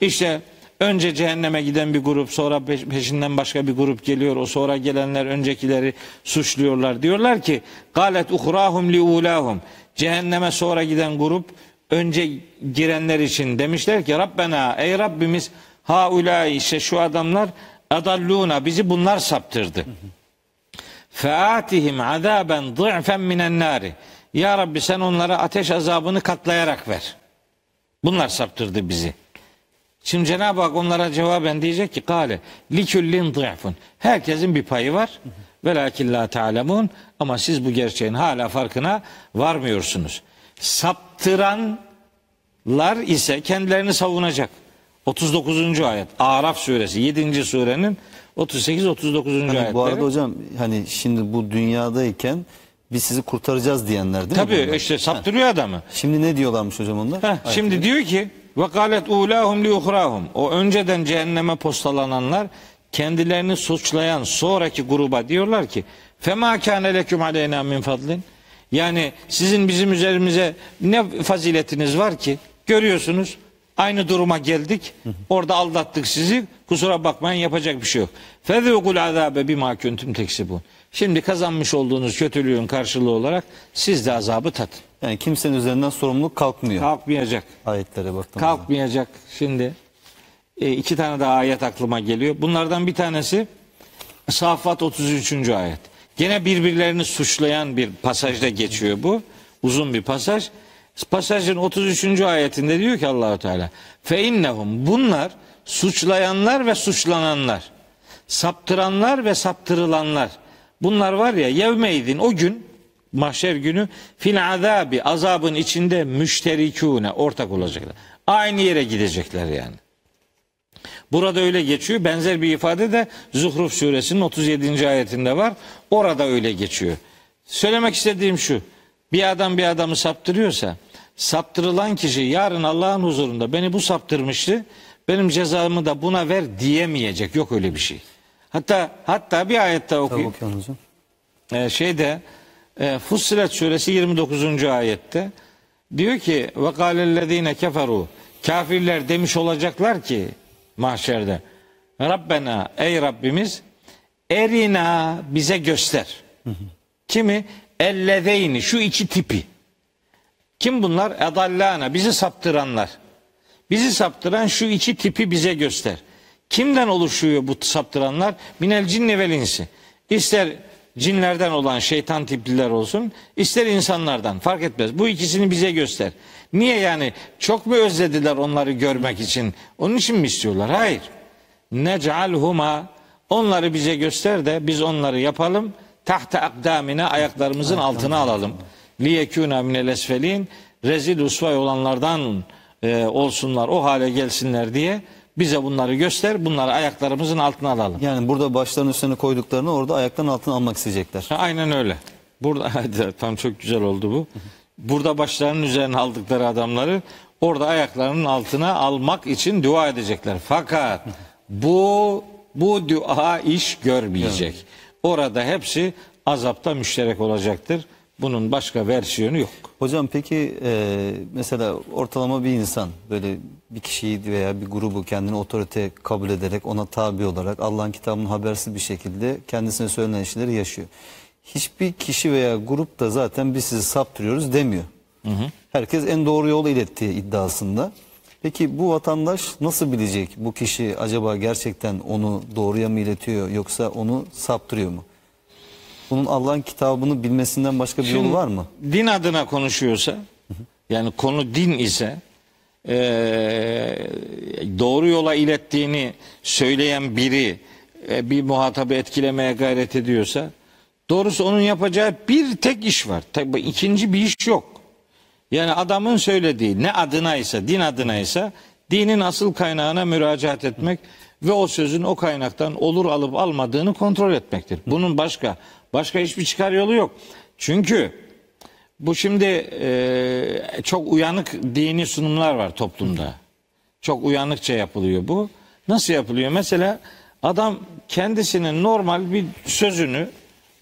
işte önce cehenneme giden bir grup sonra peş- peşinden başka bir grup geliyor. O sonra gelenler öncekileri suçluyorlar. Diyorlar ki galet uhrahum li ulahum. Cehenneme sonra giden grup önce girenler için demişler ki Rabbena ey Rabbimiz haulâ işte şu adamlar adalluna bizi bunlar saptırdı. Featihim azaben dı'fen minen nari. Ya Rabbi sen onlara ateş azabını katlayarak ver. Bunlar saptırdı bizi. Şimdi Cenab-ı Hak onlara cevaben diyecek ki kale liküllin dı'fun. Herkesin bir payı var. Velakin la ta'lemun ama siz bu gerçeğin hala farkına varmıyorsunuz. Saptıranlar ise kendilerini savunacak. 39. ayet. Araf suresi 7. surenin 38 39. Hani ayetleri. bu arada hocam hani şimdi bu dünyadayken biz sizi kurtaracağız diyenler değil mi? Tabii işte saptırıyor adamı. Şimdi ne diyorlarmış hocam onlar? Heh, şimdi diyor ki ve galet ulahum li uhrahum. O önceden cehenneme postalananlar kendilerini suçlayan sonraki gruba diyorlar ki fema kâne leküm aleyna min fadlin. Yani sizin bizim üzerimize ne faziletiniz var ki? Görüyorsunuz aynı duruma geldik. Orada aldattık sizi. Kusura bakmayın yapacak bir şey yok. Fezûkul azâbe bimâ kuntum teksibûn. Şimdi kazanmış olduğunuz kötülüğün karşılığı olarak siz de azabı tadın. Yani kimsenin üzerinden sorumluluk kalkmıyor. Kalkmayacak. Ayetlere baktığımızda. Kalkmayacak. Şimdi e, iki tane daha ayet aklıma geliyor. Bunlardan bir tanesi Safat 33. ayet. Gene birbirlerini suçlayan bir pasajda geçiyor bu. Uzun bir pasaj. Pasajın 33. ayetinde diyor ki Allahu Teala fe innehum bunlar suçlayanlar ve suçlananlar saptıranlar ve saptırılanlar bunlar var ya yevmeydin o gün mahşer günü fil azabi azabın içinde müşterikûne ortak olacaklar. Aynı yere gidecekler yani. Burada öyle geçiyor. Benzer bir ifade de Zuhruf suresinin 37. ayetinde var. Orada öyle geçiyor. Söylemek istediğim şu. Bir adam bir adamı saptırıyorsa saptırılan kişi yarın Allah'ın huzurunda beni bu saptırmıştı. Benim cezamı da buna ver diyemeyecek. Yok öyle bir şey. Hatta hatta bir ayette Tabii okuyayım. okuyorsun hocam. Ee, şeyde e, Fussilet suresi 29. ayette diyor ki ve kâlellezîne keferu kafirler demiş olacaklar ki mahşerde Rabbena ey Rabbimiz erina bize göster. Kimi? Ellezeyni şu iki tipi. Kim bunlar? Edallana bizi saptıranlar. Bizi saptıran şu iki tipi bize göster. Kimden oluşuyor bu saptıranlar? Minel cinni vel insi. İster cinlerden olan şeytan tipliler olsun, ister insanlardan fark etmez. Bu ikisini bize göster. Niye yani? Çok mu özlediler onları görmek için? Onun için mi istiyorlar? Hayır. Nec'alhuma onları bize göster de biz onları yapalım. Tahta akdamine ayaklarımızın altına alalım. Liyekûna minel esfelin rezil usvay olanlardan e, olsunlar o hale gelsinler diye bize bunları göster bunları ayaklarımızın altına alalım. Yani burada başlarının üstüne koyduklarını orada ayakların altına almak isteyecekler. Aynen öyle. Burada tam çok güzel oldu bu. Burada başlarının üzerine aldıkları adamları orada ayaklarının altına almak için dua edecekler. Fakat bu bu dua iş görmeyecek. Orada hepsi azapta müşterek olacaktır. Bunun başka versiyonu yok. Hocam peki e, mesela ortalama bir insan böyle bir kişiyi veya bir grubu kendini otorite kabul ederek ona tabi olarak Allah'ın kitabının habersiz bir şekilde kendisine söylenen işleri yaşıyor. Hiçbir kişi veya grup da zaten biz sizi saptırıyoruz demiyor. Herkes en doğru yolu ilettiği iddiasında. Peki bu vatandaş nasıl bilecek bu kişi acaba gerçekten onu doğruya mı iletiyor yoksa onu saptırıyor mu? Bunun Allah'ın kitabını bilmesinden başka bir yolu var mı? Din adına konuşuyorsa yani konu din ise eee, doğru yola ilettiğini söyleyen biri e, bir muhatabı etkilemeye gayret ediyorsa Doğrusu onun yapacağı bir tek iş var. Tabii ikinci bir iş yok. Yani adamın söylediği ne adınaysa, din adınaysa dinin asıl kaynağına müracaat etmek ve o sözün o kaynaktan olur alıp almadığını kontrol etmektir. Bunun başka başka hiçbir çıkar yolu yok. Çünkü bu şimdi e, çok uyanık dini sunumlar var toplumda. Çok uyanıkça yapılıyor bu. Nasıl yapılıyor? Mesela adam kendisinin normal bir sözünü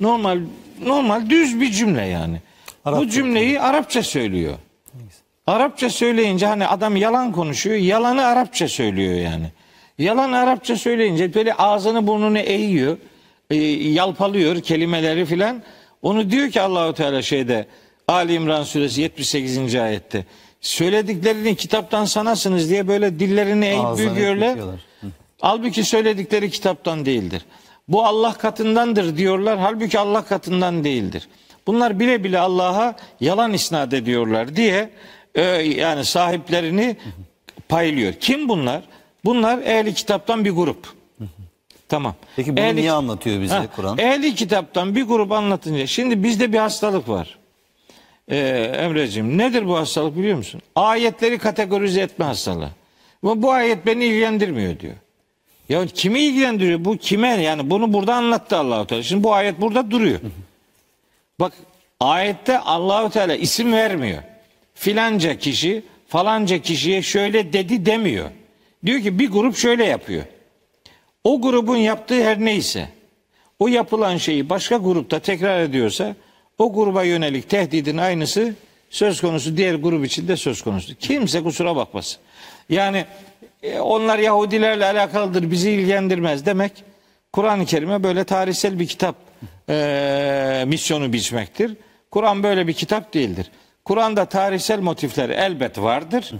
normal normal düz bir cümle yani. bu Arapça cümleyi Arapça söylüyor. Arapça söyleyince hani adam yalan konuşuyor. Yalanı Arapça söylüyor yani. Yalan Arapça söyleyince böyle ağzını burnunu eğiyor. E, yalpalıyor kelimeleri filan. Onu diyor ki Allahu Teala şeyde Ali İmran suresi 78. ayette. Söylediklerini kitaptan sanasınız diye böyle dillerini eğip. Hı. Halbuki söyledikleri kitaptan değildir. Bu Allah katındandır diyorlar. Halbuki Allah katından değildir. Bunlar bile bile Allah'a yalan isnat ediyorlar diye e, yani sahiplerini paylıyor. Kim bunlar? Bunlar ehli kitaptan bir grup. Tamam. Peki bunu Ehli- niye anlatıyor bize Kur'an? Ehli kitaptan bir grup anlatınca. Şimdi bizde bir hastalık var. Ee, Emreciğim nedir bu hastalık biliyor musun? Ayetleri kategorize etme hastalığı. Bu, bu ayet beni ilgilendirmiyor diyor. Ya kimi ilgilendiriyor? Bu kime? Yani bunu burada anlattı Allahu Teala. Şimdi bu ayet burada duruyor. Bak ayette Allahu Teala isim vermiyor. Filanca kişi falanca kişiye şöyle dedi demiyor. Diyor ki bir grup şöyle yapıyor. O grubun yaptığı her neyse o yapılan şeyi başka grupta tekrar ediyorsa o gruba yönelik tehdidin aynısı söz konusu diğer grup için de söz konusu. Kimse kusura bakmasın. Yani e, onlar Yahudilerle alakalıdır bizi ilgilendirmez demek Kur'an-ı Kerim'e böyle tarihsel bir kitap e, misyonu biçmektir. Kur'an böyle bir kitap değildir. Kur'an'da tarihsel motifler elbet vardır.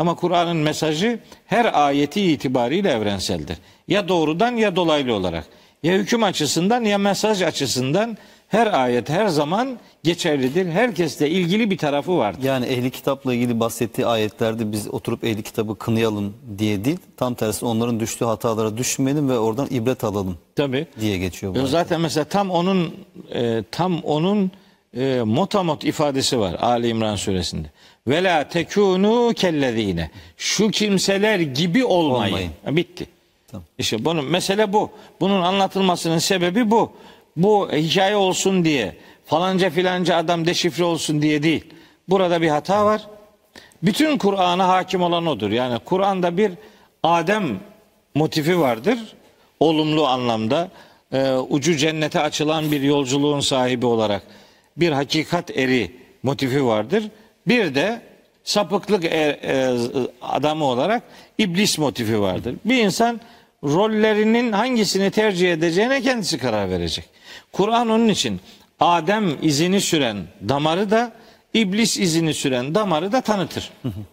Ama Kur'an'ın mesajı her ayeti itibariyle evrenseldir. Ya doğrudan ya dolaylı olarak. Ya hüküm açısından ya mesaj açısından her ayet her zaman geçerlidir. Herkesle ilgili bir tarafı vardır. Yani ehli kitapla ilgili bahsettiği ayetlerde biz oturup ehli kitabı kınayalım diye değil, tam tersi onların düştüğü hatalara düşmeyelim ve oradan ibret alalım Tabii. diye geçiyor bu. Ayet. Zaten mesela tam onun e, tam onun e, motamot ifadesi var Ali İmran suresinde. Ve la tekunu kellezine. Şu kimseler gibi olmayın. Olmayın. Ha, bitti. Tamam. İşte bunun mesele bu. Bunun anlatılmasının sebebi bu. Bu hikaye olsun diye falanca filanca adam deşifre olsun diye değil. Burada bir hata var. Bütün Kur'an'a hakim olan odur. Yani Kur'an'da bir Adem motifi vardır. Olumlu anlamda e, ucu cennete açılan bir yolculuğun sahibi olarak bir hakikat eri motifi vardır. Bir de sapıklık er- e, adamı olarak iblis motifi vardır. Bir insan rollerinin hangisini tercih edeceğine kendisi karar verecek. Kur'an onun için Adem izini süren damarı da iblis izini süren damarı da tanıtır.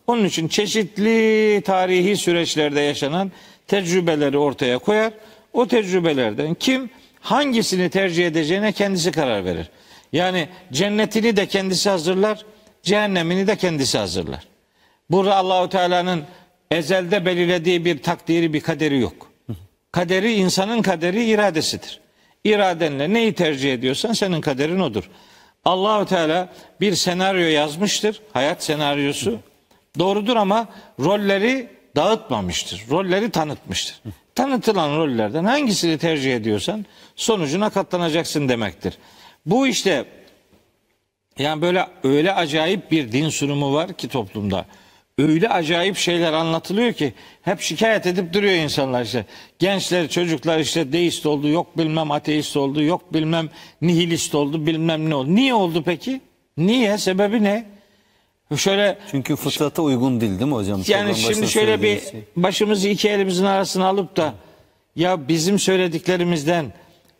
Onun için çeşitli tarihi süreçlerde yaşanan tecrübeleri ortaya koyar. O tecrübelerden kim hangisini tercih edeceğine kendisi karar verir. Yani cennetini de kendisi hazırlar, cehennemini de kendisi hazırlar. Burada Allahu Teala'nın ezelde belirlediği bir takdiri, bir kaderi yok. Kaderi insanın kaderi iradesidir. İradenle neyi tercih ediyorsan senin kaderin odur. Allahu Teala bir senaryo yazmıştır, hayat senaryosu. Doğrudur ama rolleri dağıtmamıştır. Rolleri tanıtmıştır. Tanıtılan rollerden hangisini tercih ediyorsan sonucuna katlanacaksın demektir. Bu işte yani böyle öyle acayip bir din sunumu var ki toplumda. Öyle acayip şeyler anlatılıyor ki hep şikayet edip duruyor insanlar işte. Gençler, çocuklar işte deist oldu, yok bilmem ateist oldu, yok bilmem nihilist oldu, bilmem ne oldu. Niye oldu peki? Niye? Sebebi ne? Şöyle Çünkü fıtrata uygun değil değil mi hocam? yani Program şimdi şöyle bir şey. başımızı iki elimizin arasına alıp da ya bizim söylediklerimizden,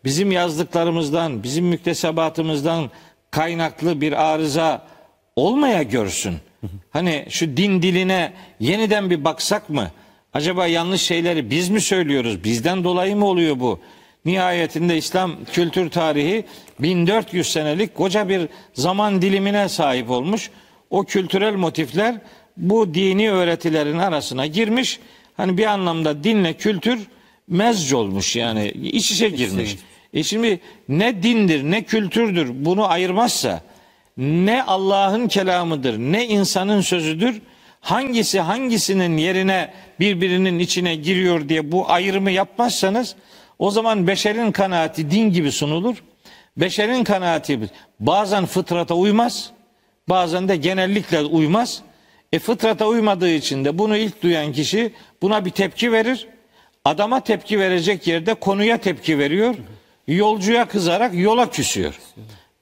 bizim yazdıklarımızdan, bizim müktesebatımızdan kaynaklı bir arıza olmaya görsün. Hani şu din diline yeniden bir baksak mı? Acaba yanlış şeyleri biz mi söylüyoruz? Bizden dolayı mı oluyor bu? Nihayetinde İslam kültür tarihi 1400 senelik koca bir zaman dilimine sahip olmuş. O kültürel motifler bu dini öğretilerin arasına girmiş. Hani bir anlamda dinle kültür mezc olmuş yani iç içe girmiş. E şimdi ne dindir ne kültürdür bunu ayırmazsa ne Allah'ın kelamıdır ne insanın sözüdür hangisi hangisinin yerine birbirinin içine giriyor diye bu ayrımı yapmazsanız o zaman beşerin kanaati din gibi sunulur. Beşerin kanaati bazen fıtrata uymaz, bazen de genellikle uymaz. E fıtrata uymadığı için de bunu ilk duyan kişi buna bir tepki verir. Adama tepki verecek yerde konuya tepki veriyor. Yolcuya kızarak yola küsüyor.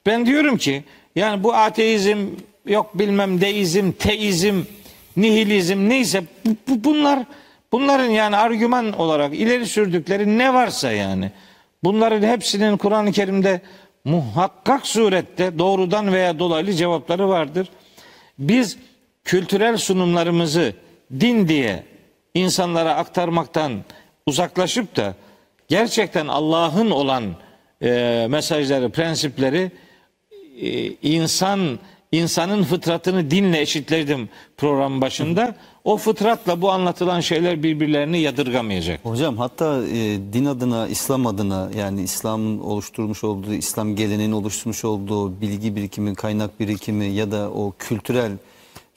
Ben diyorum ki yani bu ateizm yok bilmem deizm, teizm, nihilizm neyse bu, bu- bunlar bunların yani argüman olarak ileri sürdükleri ne varsa yani bunların hepsinin Kur'an-ı Kerim'de muhakkak surette doğrudan veya dolaylı cevapları vardır. Biz kültürel sunumlarımızı din diye insanlara aktarmaktan uzaklaşıp da gerçekten Allah'ın olan e, mesajları, prensipleri e, insan insanın fıtratını dinle eşitledim program başında. O fıtratla bu anlatılan şeyler birbirlerini yadırgamayacak. Hocam hatta e, din adına, İslam adına yani İslam'ın oluşturmuş olduğu, İslam geleneğinin oluşturmuş olduğu bilgi birikimi, kaynak birikimi ya da o kültürel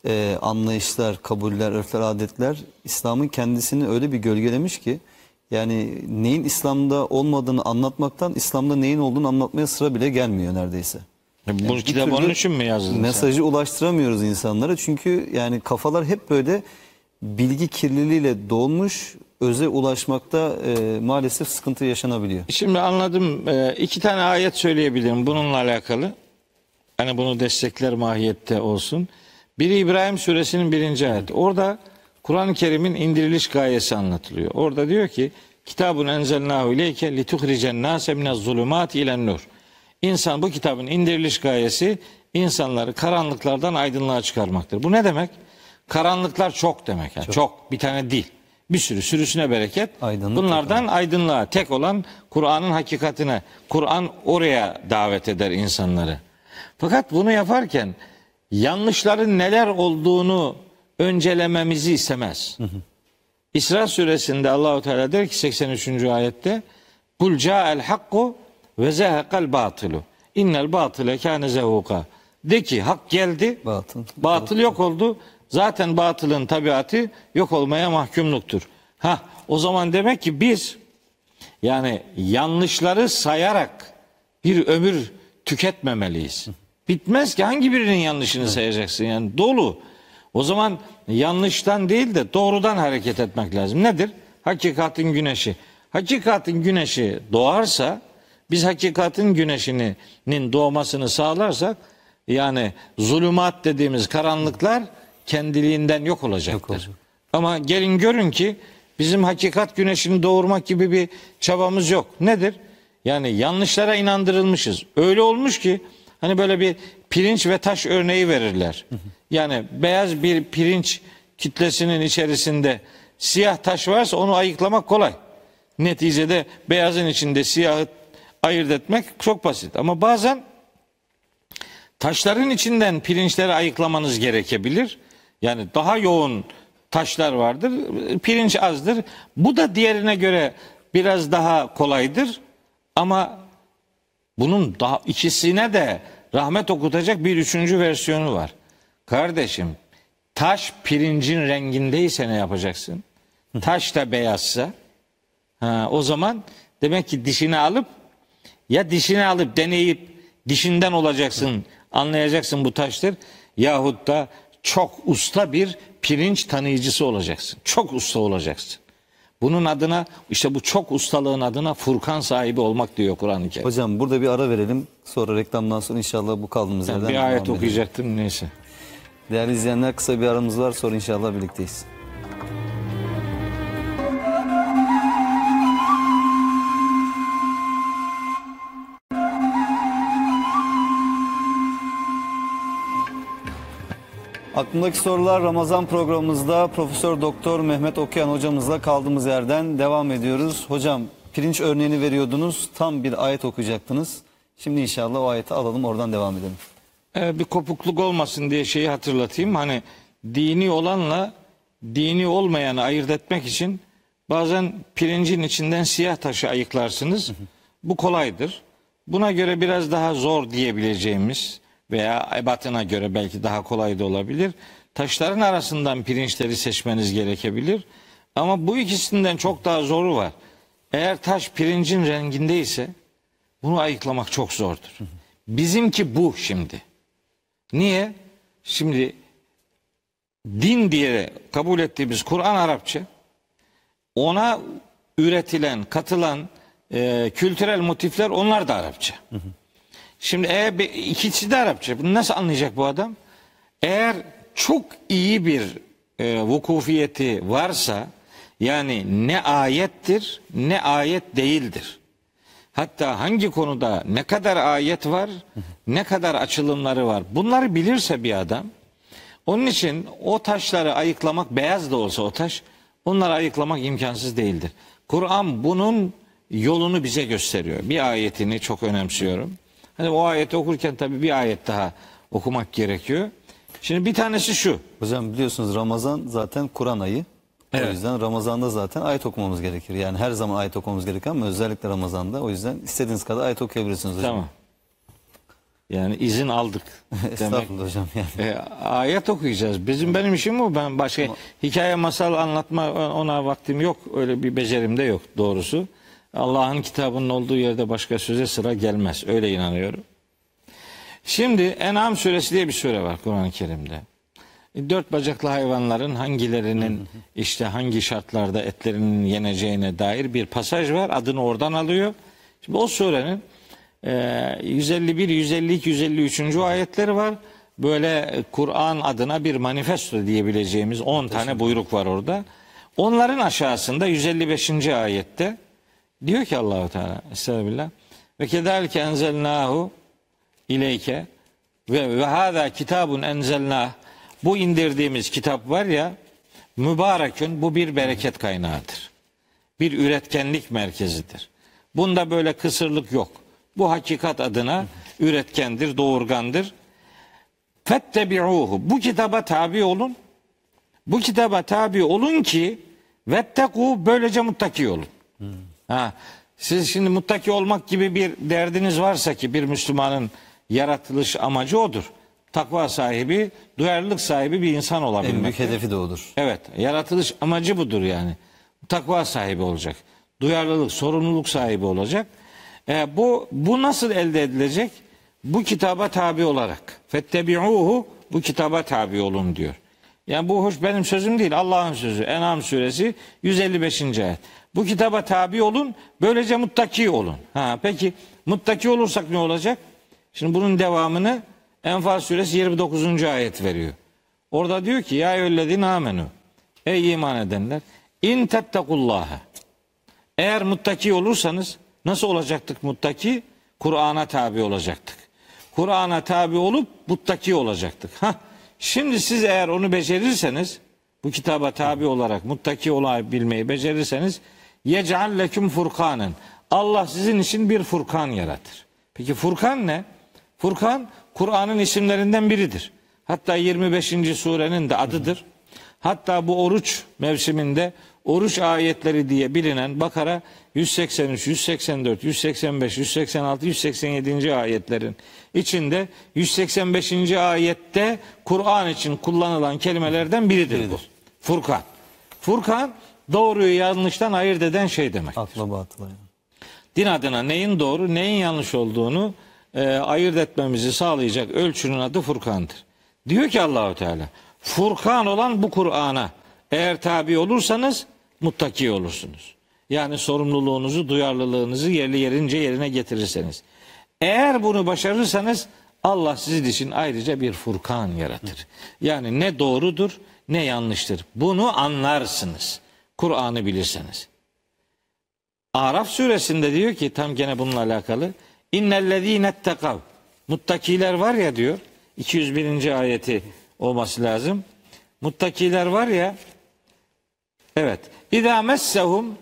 e, anlayışlar, kabuller, örfler, adetler İslam'ın kendisini öyle bir gölgelemiş ki yani neyin İslam'da olmadığını anlatmaktan İslam'da neyin olduğunu anlatmaya sıra bile gelmiyor neredeyse. Bu kitap türlü onun için mi yazdın? sen? Mesajı ulaştıramıyoruz insanlara çünkü yani kafalar hep böyle bilgi kirliliğiyle dolmuş, öze ulaşmakta e, maalesef sıkıntı yaşanabiliyor. Şimdi anladım. Ee, iki tane ayet söyleyebilirim bununla alakalı. Hani bunu destekler mahiyette olsun. Biri İbrahim suresinin birinci ayeti. Orada Kur'an-ı Kerim'in indiriliş gayesi anlatılıyor. Orada diyor ki Kitabun enzelnahu ileyke lituhricen nase minez zulumati ilen nur. İnsan bu kitabın indiriliş gayesi insanları karanlıklardan aydınlığa çıkarmaktır. Bu ne demek? Karanlıklar çok demek. Yani çok. bir tane değil. Bir sürü sürüsüne bereket. Aydınlık Bunlardan aydınlığa tek olan Kur'an'ın hakikatine. Kur'an oraya davet eder insanları. Fakat bunu yaparken yanlışların neler olduğunu öncelememizi istemez. İsra suresinde Allahu Teala der ki 83. ayette Kul ca'el hakku ve zehekal batilu. İnnel batile kâne zehuka. De ki hak geldi, Batıl. batıl yok oldu. Zaten batılın tabiatı yok olmaya mahkumluktur. Ha o zaman demek ki biz yani yanlışları sayarak bir ömür tüketmemeliyiz. Bitmez ki hangi birinin yanlışını sayacaksın yani dolu. O zaman yanlıştan değil de doğrudan hareket etmek lazım. Nedir? Hakikatin güneşi. Hakikatin güneşi doğarsa biz hakikatin güneşinin doğmasını sağlarsak yani zulümat dediğimiz karanlıklar kendiliğinden yok olacaktır. olacak. Ama gelin görün ki bizim hakikat güneşini doğurmak gibi bir çabamız yok. Nedir? Yani yanlışlara inandırılmışız. Öyle olmuş ki hani böyle bir pirinç ve taş örneği verirler. Yani beyaz bir pirinç kitlesinin içerisinde siyah taş varsa onu ayıklamak kolay. Neticede beyazın içinde siyahı ayırt etmek çok basit. Ama bazen taşların içinden pirinçleri ayıklamanız gerekebilir. Yani daha yoğun taşlar vardır, pirinç azdır. Bu da diğerine göre biraz daha kolaydır. Ama bunun daha ikisine de rahmet okutacak bir üçüncü versiyonu var. Kardeşim taş pirincin rengindeyse ne yapacaksın? Taş da beyazsa ha, o zaman demek ki dişini alıp ya dişini alıp deneyip dişinden olacaksın anlayacaksın bu taştır yahut da çok usta bir pirinç tanıyıcısı olacaksın. Çok usta olacaksın. Bunun adına işte bu çok ustalığın adına Furkan sahibi olmak diyor Kur'an-ı Kerim. Hocam burada bir ara verelim. Sonra reklamdan sonra inşallah bu kaldığımız yerden bir ayet okuyacaktım neyse. Değerli izleyenler kısa bir aramız var sonra inşallah birlikteyiz. Aklımdaki sorular Ramazan programımızda Profesör Doktor Mehmet Okuyan hocamızla kaldığımız yerden devam ediyoruz. Hocam pirinç örneğini veriyordunuz. Tam bir ayet okuyacaktınız. Şimdi inşallah o ayeti alalım oradan devam edelim. Ee, bir kopukluk olmasın diye şeyi hatırlatayım. Hani dini olanla dini olmayanı ayırt etmek için bazen pirincin içinden siyah taşı ayıklarsınız. Bu kolaydır. Buna göre biraz daha zor diyebileceğimiz veya ebatına göre belki daha kolay da olabilir. Taşların arasından pirinçleri seçmeniz gerekebilir. Ama bu ikisinden çok daha zoru var. Eğer taş pirincin rengindeyse bunu ayıklamak çok zordur. Bizimki bu şimdi. Niye? Şimdi din diye kabul ettiğimiz Kur'an Arapça ona üretilen, katılan e, kültürel motifler onlar da Arapça. Şimdi eğer ikisi de Arapça. Bunu nasıl anlayacak bu adam? Eğer çok iyi bir e, vukufiyeti varsa yani ne ayettir ne ayet değildir. Hatta hangi konuda ne kadar ayet var, ne kadar açılımları var. Bunları bilirse bir adam, onun için o taşları ayıklamak beyaz da olsa o taş, onları ayıklamak imkansız değildir. Kur'an bunun yolunu bize gösteriyor. Bir ayetini çok önemsiyorum. Hani o ayeti okurken tabii bir ayet daha okumak gerekiyor. Şimdi bir tanesi şu. Hocam biliyorsunuz Ramazan zaten Kur'an ayı. O Evet. yüzden Ramazan'da zaten ayet okumamız gerekir. Yani her zaman ayet okumamız gerekir ama özellikle Ramazan'da. O yüzden istediğiniz kadar ayet okuyabilirsiniz hocam. Tamam. Yani izin aldık demek. Estağfurullah hocam yani. E, ayet okuyacağız. Bizim benim işim bu. Ben başka hikaye masal anlatma ona vaktim yok. Öyle bir becerim de yok doğrusu. Allah'ın kitabının olduğu yerde başka söze sıra gelmez. Öyle inanıyorum. Şimdi En'am suresi diye bir sure var Kur'an-ı Kerim'de. Dört bacaklı hayvanların hangilerinin işte hangi şartlarda etlerinin yeneceğine dair bir pasaj var. Adını oradan alıyor. Şimdi o surenin e, 151, 152, 153. ayetleri var. Böyle Kur'an adına bir manifesto diyebileceğimiz 10 tane buyruk var orada. Onların aşağısında 155. ayette diyor ki Allahu Teala Estağfirullah ve kedalike enzelnahu ileyke ve ve hâzâ kitabun enzelnâh bu indirdiğimiz kitap var ya mübarekün bu bir bereket kaynağıdır. Bir üretkenlik merkezidir. Bunda böyle kısırlık yok. Bu hakikat adına üretkendir, doğurgandır. Fettebi'uhu. Bu kitaba tabi olun. Bu kitaba tabi olun ki vetteku böylece muttaki olun. Ha, siz şimdi muttaki olmak gibi bir derdiniz varsa ki bir Müslümanın yaratılış amacı odur. Takva sahibi, duyarlılık sahibi bir insan En olabilmek. büyük hedefi de odur. Evet, yaratılış amacı budur yani. Takva sahibi olacak. Duyarlılık, sorumluluk sahibi olacak. E, bu bu nasıl elde edilecek? Bu kitaba tabi olarak. Fettebi'uhu bu kitaba tabi olun diyor. Yani bu hoş benim sözüm değil. Allah'ın sözü. En'am suresi 155. ayet. Bu kitaba tabi olun, böylece muttaki olun. Ha peki muttaki olursak ne olacak? Şimdi bunun devamını Enfal suresi 29. ayet veriyor. Orada diyor ki ya eyyühellezine amenu. Ey iman edenler in tettekullaha. Eğer muttaki olursanız nasıl olacaktık muttaki? Kur'an'a tabi olacaktık. Kur'an'a tabi olup muttaki olacaktık. Hah, şimdi siz eğer onu becerirseniz bu kitaba tabi olarak muttaki olabilmeyi becerirseniz yec'al leküm furkanen. Allah sizin için bir furkan yaratır. Peki furkan ne? Furkan Kur'an'ın isimlerinden biridir. Hatta 25. surenin de adıdır. Hatta bu oruç mevsiminde oruç ayetleri diye bilinen Bakara 183, 184, 185, 186, 187. ayetlerin içinde 185. ayette Kur'an için kullanılan kelimelerden biridir, bu. Furkan. Furkan doğruyu yanlıştan ayırt eden şey demek. Akla batıla. Din adına neyin doğru, neyin yanlış olduğunu e, ayırt etmemizi sağlayacak ölçünün adı Furkan'dır. Diyor ki Allahu Teala, Furkan olan bu Kur'an'a eğer tabi olursanız muttaki olursunuz. Yani sorumluluğunuzu, duyarlılığınızı yerli yerince yerine getirirseniz. Eğer bunu başarırsanız Allah sizin için ayrıca bir Furkan yaratır. Yani ne doğrudur ne yanlıştır. Bunu anlarsınız. Kur'an'ı bilirseniz. Araf suresinde diyor ki tam gene bununla alakalı. İnnellezîne ettekav. Muttakiler var ya diyor. 201. ayeti olması lazım. Muttakiler var ya. Evet. İzâ messehum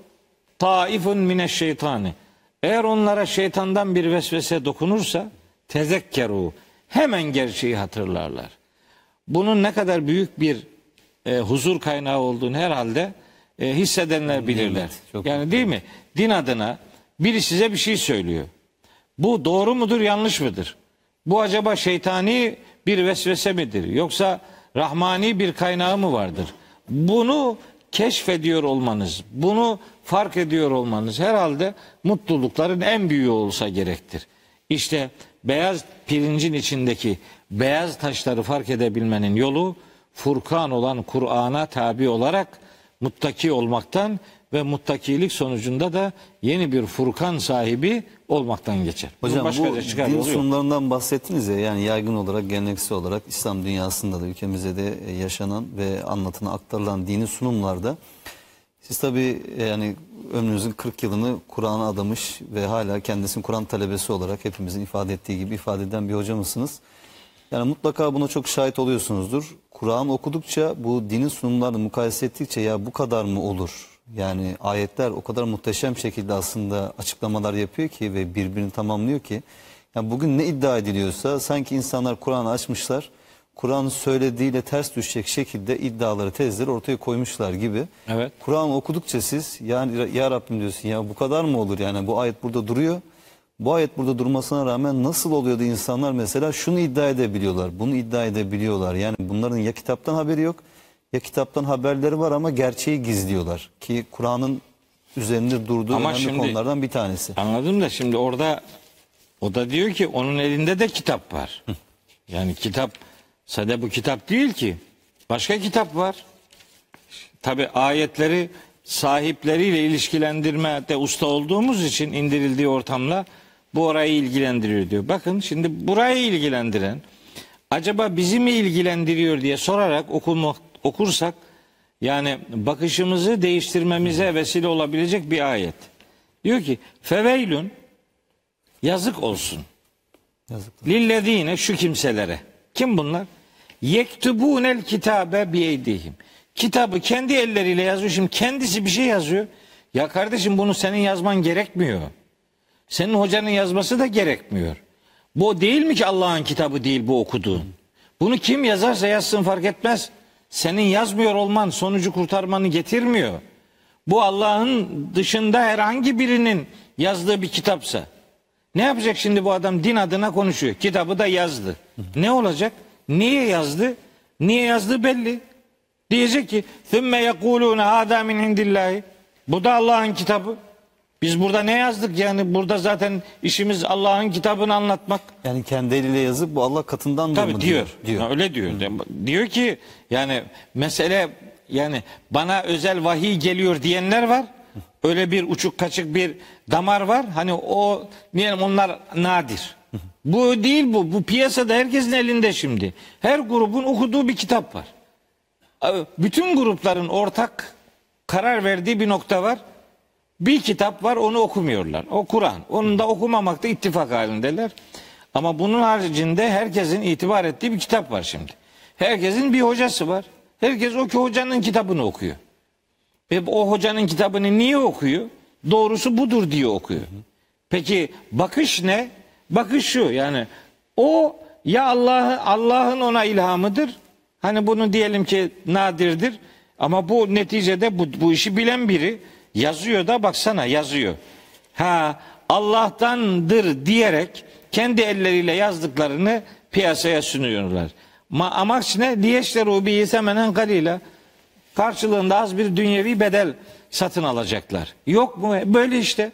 taifun mineşşeytani. Eğer onlara şeytandan bir vesvese dokunursa tezekkeru. Hemen gerçeği hatırlarlar. Bunun ne kadar büyük bir e, huzur kaynağı olduğunu herhalde e, hissedenler bilirler. çok yani değil mi? Din adına biri size bir şey söylüyor. Bu doğru mudur, yanlış mıdır? Bu acaba şeytani bir vesvese midir? Yoksa rahmani bir kaynağı mı vardır? Bunu keşfediyor olmanız, bunu fark ediyor olmanız herhalde mutlulukların en büyüğü olsa gerektir. İşte beyaz pirincin içindeki beyaz taşları fark edebilmenin yolu Furkan olan Kur'an'a tabi olarak muttaki olmaktan ve muttakilik sonucunda da yeni bir Furkan sahibi olmaktan geçer. Hocam başka bu din sunumlarından bahsettiniz ya yani yaygın olarak geleneksel olarak İslam dünyasında da ülkemizde de e, yaşanan ve anlatılan aktarılan dini sunumlarda siz tabi yani ömrünüzün 40 yılını Kur'an'a adamış ve hala kendisini Kur'an talebesi olarak hepimizin ifade ettiği gibi ifade eden bir hocamızsınız. Yani mutlaka buna çok şahit oluyorsunuzdur. Kur'an okudukça bu dinin sunumlarını mukayese ettikçe ya bu kadar mı olur? Yani ayetler o kadar muhteşem şekilde aslında açıklamalar yapıyor ki ve birbirini tamamlıyor ki. Yani bugün ne iddia ediliyorsa sanki insanlar Kur'an'ı açmışlar. Kur'an söylediğiyle ters düşecek şekilde iddiaları, tezleri ortaya koymuşlar gibi. Evet. Kur'an okudukça siz yani ya Rabbim diyorsun ya bu kadar mı olur yani bu ayet burada duruyor. Bu ayet burada durmasına rağmen nasıl oluyordu insanlar mesela şunu iddia edebiliyorlar, bunu iddia edebiliyorlar. Yani bunların ya kitaptan haberi yok ya kitaptan haberleri var ama gerçeği gizliyorlar. Ki Kur'an'ın üzerinde durduğu Ama önemli şimdi- konulardan bir tanesi. Anladım da şimdi orada o da diyor ki onun elinde de kitap var. Yani kitap sade bu kitap değil ki. Başka kitap var. Tabi ayetleri sahipleriyle ilişkilendirmede usta olduğumuz için indirildiği ortamla bu orayı ilgilendiriyor diyor. Bakın şimdi burayı ilgilendiren acaba bizi mi ilgilendiriyor diye sorarak okumak, okursak yani bakışımızı değiştirmemize vesile olabilecek bir ayet. Diyor ki feveylün yazık olsun. Yazıklar. Lillezine şu kimselere. Kim bunlar? Yektubunel kitabe biyeydihim. Kitabı kendi elleriyle yazıyor. Şimdi kendisi bir şey yazıyor. Ya kardeşim bunu senin yazman gerekmiyor. Senin hocanın yazması da gerekmiyor. Bu değil mi ki Allah'ın kitabı değil bu okuduğun? Bunu kim yazarsa yazsın fark etmez. Senin yazmıyor olman sonucu kurtarmanı getirmiyor. Bu Allah'ın dışında herhangi birinin yazdığı bir kitapsa ne yapacak şimdi bu adam din adına konuşuyor. Kitabı da yazdı. Ne olacak? Niye yazdı? Niye yazdı belli. Diyecek ki ثُمَّ يَقُولُونَ هَذَا مِنْ عِنْدِ اللّٰهِ Bu da Allah'ın kitabı. Biz burada ne yazdık yani? Burada zaten işimiz Allah'ın kitabını anlatmak. Yani kendi eliyle yazıp bu Allah katından Tabii mı diyor. diyor. Ha, Öyle diyor. Diyor ki yani mesele yani bana özel vahiy geliyor diyenler var. Öyle bir uçuk kaçık bir damar var. Hani o diyelim onlar nadir. Bu değil bu. Bu piyasada herkesin elinde şimdi. Her grubun okuduğu bir kitap var. Abi, Bütün grupların ortak karar verdiği bir nokta var. Bir kitap var onu okumuyorlar. O Kur'an. Onun da okumamakta ittifak halindeler. Ama bunun haricinde herkesin itibar ettiği bir kitap var şimdi. Herkesin bir hocası var. Herkes o ki hocanın kitabını okuyor. Ve o hocanın kitabını niye okuyor? Doğrusu budur diye okuyor. Peki bakış ne? Bakış şu yani o ya Allah'ı Allah'ın ona ilhamıdır. Hani bunu diyelim ki nadirdir. Ama bu neticede bu, bu işi bilen biri yazıyor da baksana yazıyor. Ha Allah'tandır diyerek kendi elleriyle yazdıklarını piyasaya sunuyorlar. Ma amaç ne? Liyeşleru bihi semenen kalila. Karşılığında az bir dünyevi bedel satın alacaklar. Yok mu? Böyle işte.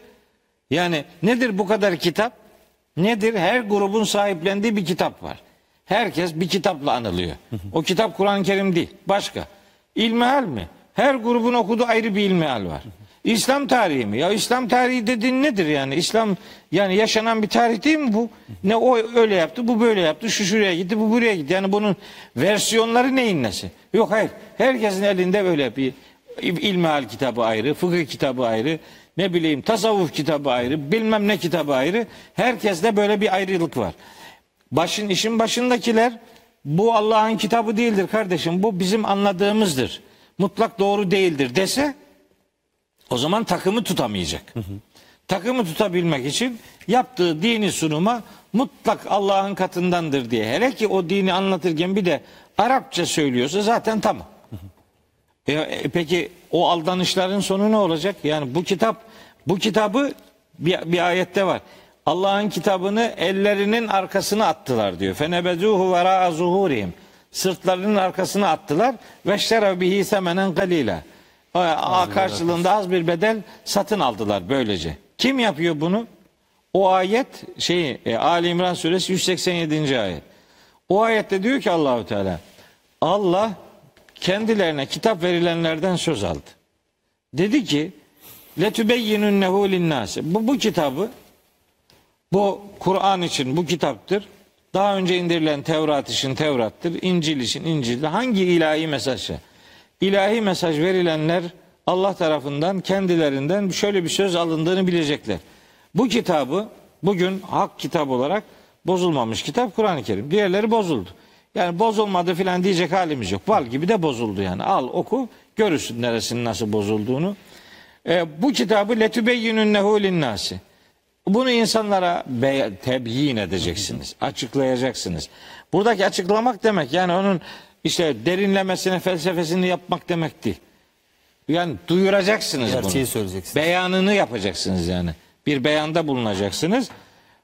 Yani nedir bu kadar kitap? Nedir? Her grubun sahiplendiği bir kitap var. Herkes bir kitapla anılıyor. O kitap Kur'an-ı Kerim değil. Başka. İlmihal mi? Her grubun okuduğu ayrı bir ilmihal var. İslam tarihi mi? Ya İslam tarihi dediğin nedir yani? İslam yani yaşanan bir tarih değil mi bu? Ne o öyle yaptı, bu böyle yaptı, şu şuraya gitti, bu buraya gitti. Yani bunun versiyonları neyin nesi? Yok hayır. Herkesin elinde böyle bir ilmihal kitabı ayrı, fıkıh kitabı ayrı, ne bileyim tasavvuf kitabı ayrı, bilmem ne kitabı ayrı. Herkeste böyle bir ayrılık var. Başın işin başındakiler bu Allah'ın kitabı değildir kardeşim. Bu bizim anladığımızdır. Mutlak doğru değildir dese o zaman takımı tutamayacak. Takımı tutabilmek için yaptığı dini sunuma mutlak Allah'ın katındandır diye. Hele ki o dini anlatırken bir de Arapça söylüyorsa zaten tamam. E, e, peki o aldanışların sonu ne olacak? Yani bu kitap bu kitabı Bir, bir ayette var. Allah'ın kitabını ellerinin arkasına attılar diyor. Fenebezuhu vera zuhurihim. Sırtlarının arkasına attılar. Ve şere bihi semenen galila. A- Karşılığında az bir bedel satın aldılar böylece. Kim yapıyor bunu? O ayet şey e, Ali İmran suresi 187. ayet. O ayette diyor ki Allahu Teala Allah kendilerine kitap verilenlerden söz aldı. Dedi ki letübeyyinunnehu linnâsi. Bu, bu kitabı bu Kur'an için bu kitaptır. Daha önce indirilen Tevrat için Tevrat'tır. İncil için İncil'dir. Hangi ilahi mesajı? İlahi mesaj verilenler Allah tarafından kendilerinden şöyle bir söz alındığını bilecekler. Bu kitabı bugün hak kitap olarak bozulmamış kitap Kur'an-ı Kerim. Diğerleri bozuldu. Yani bozulmadı filan diyecek halimiz yok. Bal gibi de bozuldu yani. Al oku görürsün neresinin nasıl bozulduğunu. E, bu kitabı letübeyyinünnehu linnâsi. Bunu insanlara tebyin edeceksiniz, açıklayacaksınız. Buradaki açıklamak demek yani onun işte derinlemesine felsefesini yapmak demek değil. Yani duyuracaksınız Gerçeği bunu. söyleyeceksiniz. Beyanını yapacaksınız yani. Bir beyanda bulunacaksınız.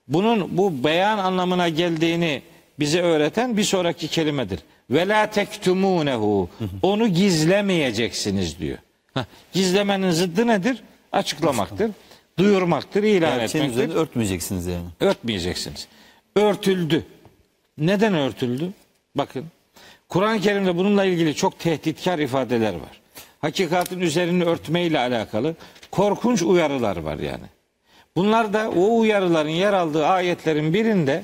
Bunun bu beyan anlamına geldiğini bize öğreten bir sonraki kelimedir. Ve la tektumunehu. Onu gizlemeyeceksiniz diyor. Hah, gizlemenin zıddı nedir? Açıklamaktır. Duyurmaktır, ilan Gerçeğin etmektir. üzerine örtmeyeceksiniz yani. Örtmeyeceksiniz. Örtüldü. Neden örtüldü? Bakın. Kur'an-ı Kerim'de bununla ilgili çok tehditkar ifadeler var. Hakikatin üzerini örtmeyle alakalı korkunç uyarılar var yani. Bunlar da o uyarıların yer aldığı ayetlerin birinde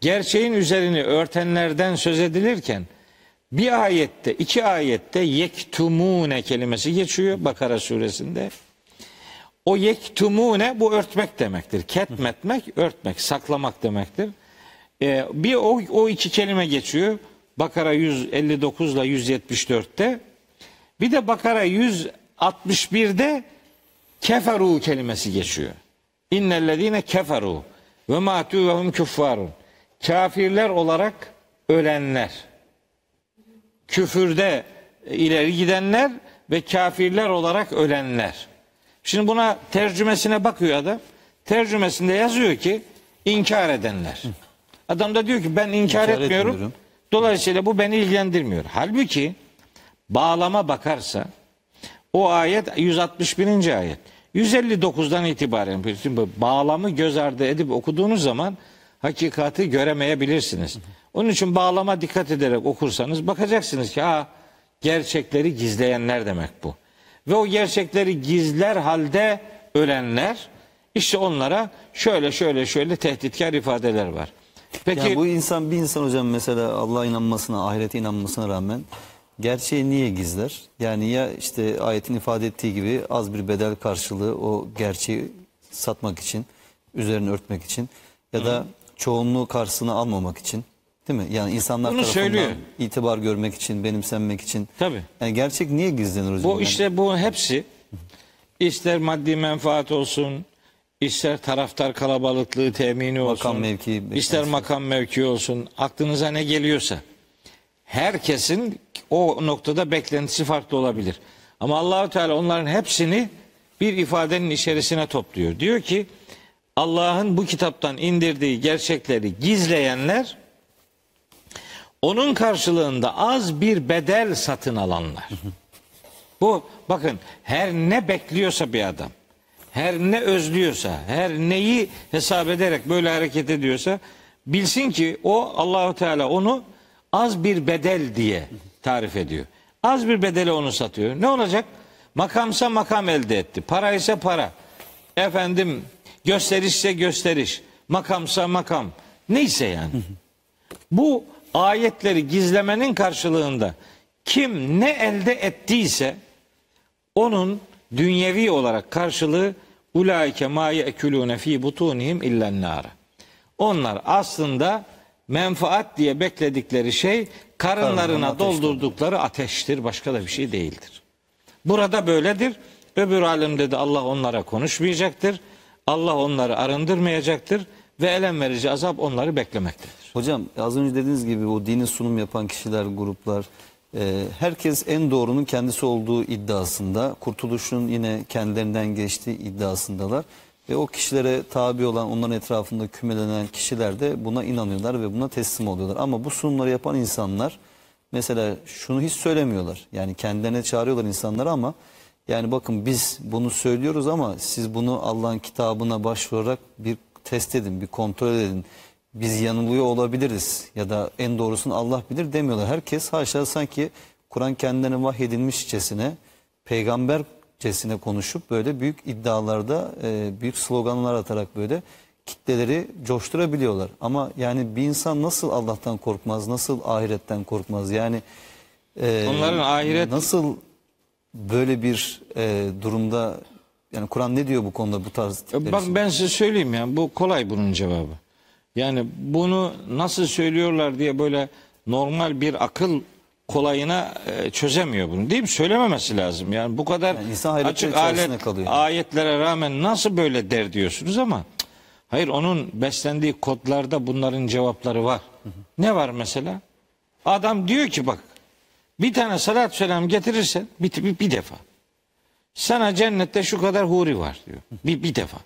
gerçeğin üzerini örtenlerden söz edilirken bir ayette, iki ayette yektumune kelimesi geçiyor Bakara suresinde. O yektumune bu örtmek demektir. Ketmetmek, örtmek, saklamak demektir. Ee, bir o, o iki kelime geçiyor. Bakara 159 ile 174'te. Bir de Bakara 161'de keferu kelimesi geçiyor. İnnellezine keferu ve matu ve hum küffarun. Kafirler olarak ölenler. Küfürde ileri gidenler ve kafirler olarak ölenler. Şimdi buna tercümesine bakıyor adam. Tercümesinde yazıyor ki inkar edenler. Adam da diyor ki ben inkar, İnkar etmiyorum. etmiyorum. Dolayısıyla bu beni ilgilendirmiyor. Halbuki bağlama bakarsa o ayet 161. ayet. 159'dan itibaren bütün bu bağlamı göz ardı edip okuduğunuz zaman hakikati göremeyebilirsiniz. Onun için bağlama dikkat ederek okursanız bakacaksınız ki ha gerçekleri gizleyenler demek bu. Ve o gerçekleri gizler halde ölenler işte onlara şöyle şöyle şöyle tehditkar ifadeler var. Peki Yani bu insan bir insan hocam mesela Allah'a inanmasına, ahirete inanmasına rağmen gerçeği niye gizler? Yani ya işte ayetin ifade ettiği gibi az bir bedel karşılığı o gerçeği satmak için, üzerini örtmek için ya da çoğunluğu karşısına almamak için. Değil mi? Yani insanlar Bunu tarafından söylüyor. itibar görmek için, benimsenmek için. Tabii. Yani gerçek niye gizlenir hocam? Bu Yani işte bu hepsi ister maddi menfaat olsun, ister taraftar kalabalıklığı temini olsun, Makam mevki ister makam mevki olsun, aklınıza ne geliyorsa. Herkesin o noktada beklentisi farklı olabilir. Ama Allahu Teala onların hepsini bir ifadenin içerisine topluyor. Diyor ki Allah'ın bu kitaptan indirdiği gerçekleri gizleyenler onun karşılığında az bir bedel satın alanlar. Bu bakın her ne bekliyorsa bir adam, her ne özlüyorsa, her neyi hesap ederek böyle hareket ediyorsa bilsin ki o Allahu Teala onu az bir bedel diye tarif ediyor. Az bir bedele onu satıyor. Ne olacak? Makamsa makam elde etti. Para ise para. Efendim gösterişse gösteriş. Makamsa makam. Neyse yani. Bu ayetleri gizlemenin karşılığında kim ne elde ettiyse onun dünyevi olarak karşılığı ulaike ma yekulune fi butunihim illen nar. Onlar aslında menfaat diye bekledikleri şey Karınlarına ateş doldurdukları ateştir, başka da bir şey değildir. Burada böyledir. Öbür alemde de Allah onlara konuşmayacaktır. Allah onları arındırmayacaktır ve elem verici azap onları beklemektedir. Hocam az önce dediğiniz gibi o dini sunum yapan kişiler, gruplar herkes en doğrunun kendisi olduğu iddiasında. Kurtuluşun yine kendilerinden geçtiği iddiasındalar. Ve o kişilere tabi olan, onların etrafında kümelenen kişiler de buna inanıyorlar ve buna teslim oluyorlar. Ama bu sunumları yapan insanlar mesela şunu hiç söylemiyorlar. Yani kendilerine çağırıyorlar insanları ama yani bakın biz bunu söylüyoruz ama siz bunu Allah'ın kitabına başvurarak bir test edin, bir kontrol edin. Biz yanılıyor olabiliriz ya da en doğrusunu Allah bilir demiyorlar. Herkes haşa sanki Kur'an kendilerine vahyedilmişçesine, peygambercesine konuşup böyle büyük iddialarda, e, büyük sloganlar atarak böyle kitleleri coşturabiliyorlar. Ama yani bir insan nasıl Allah'tan korkmaz, nasıl ahiretten korkmaz? Yani e, Onların ahiret- nasıl böyle bir e, durumda yani Kur'an ne diyor bu konuda bu tarz tipler Bak için? ben size söyleyeyim ya bu kolay bunun cevabı. Yani bunu nasıl söylüyorlar diye böyle normal bir akıl kolayına e, çözemiyor bunu değil mi? Söylememesi lazım. Yani bu kadar Yani insan açık alet, kalıyor. ayetlere rağmen nasıl böyle der diyorsunuz ama cık, hayır onun beslendiği kodlarda bunların cevapları var. Ne var mesela? Adam diyor ki bak bir tane salat selam getirirsen bir, bir, bir defa. Sana cennette şu kadar huri var diyor. Bir, bir defa.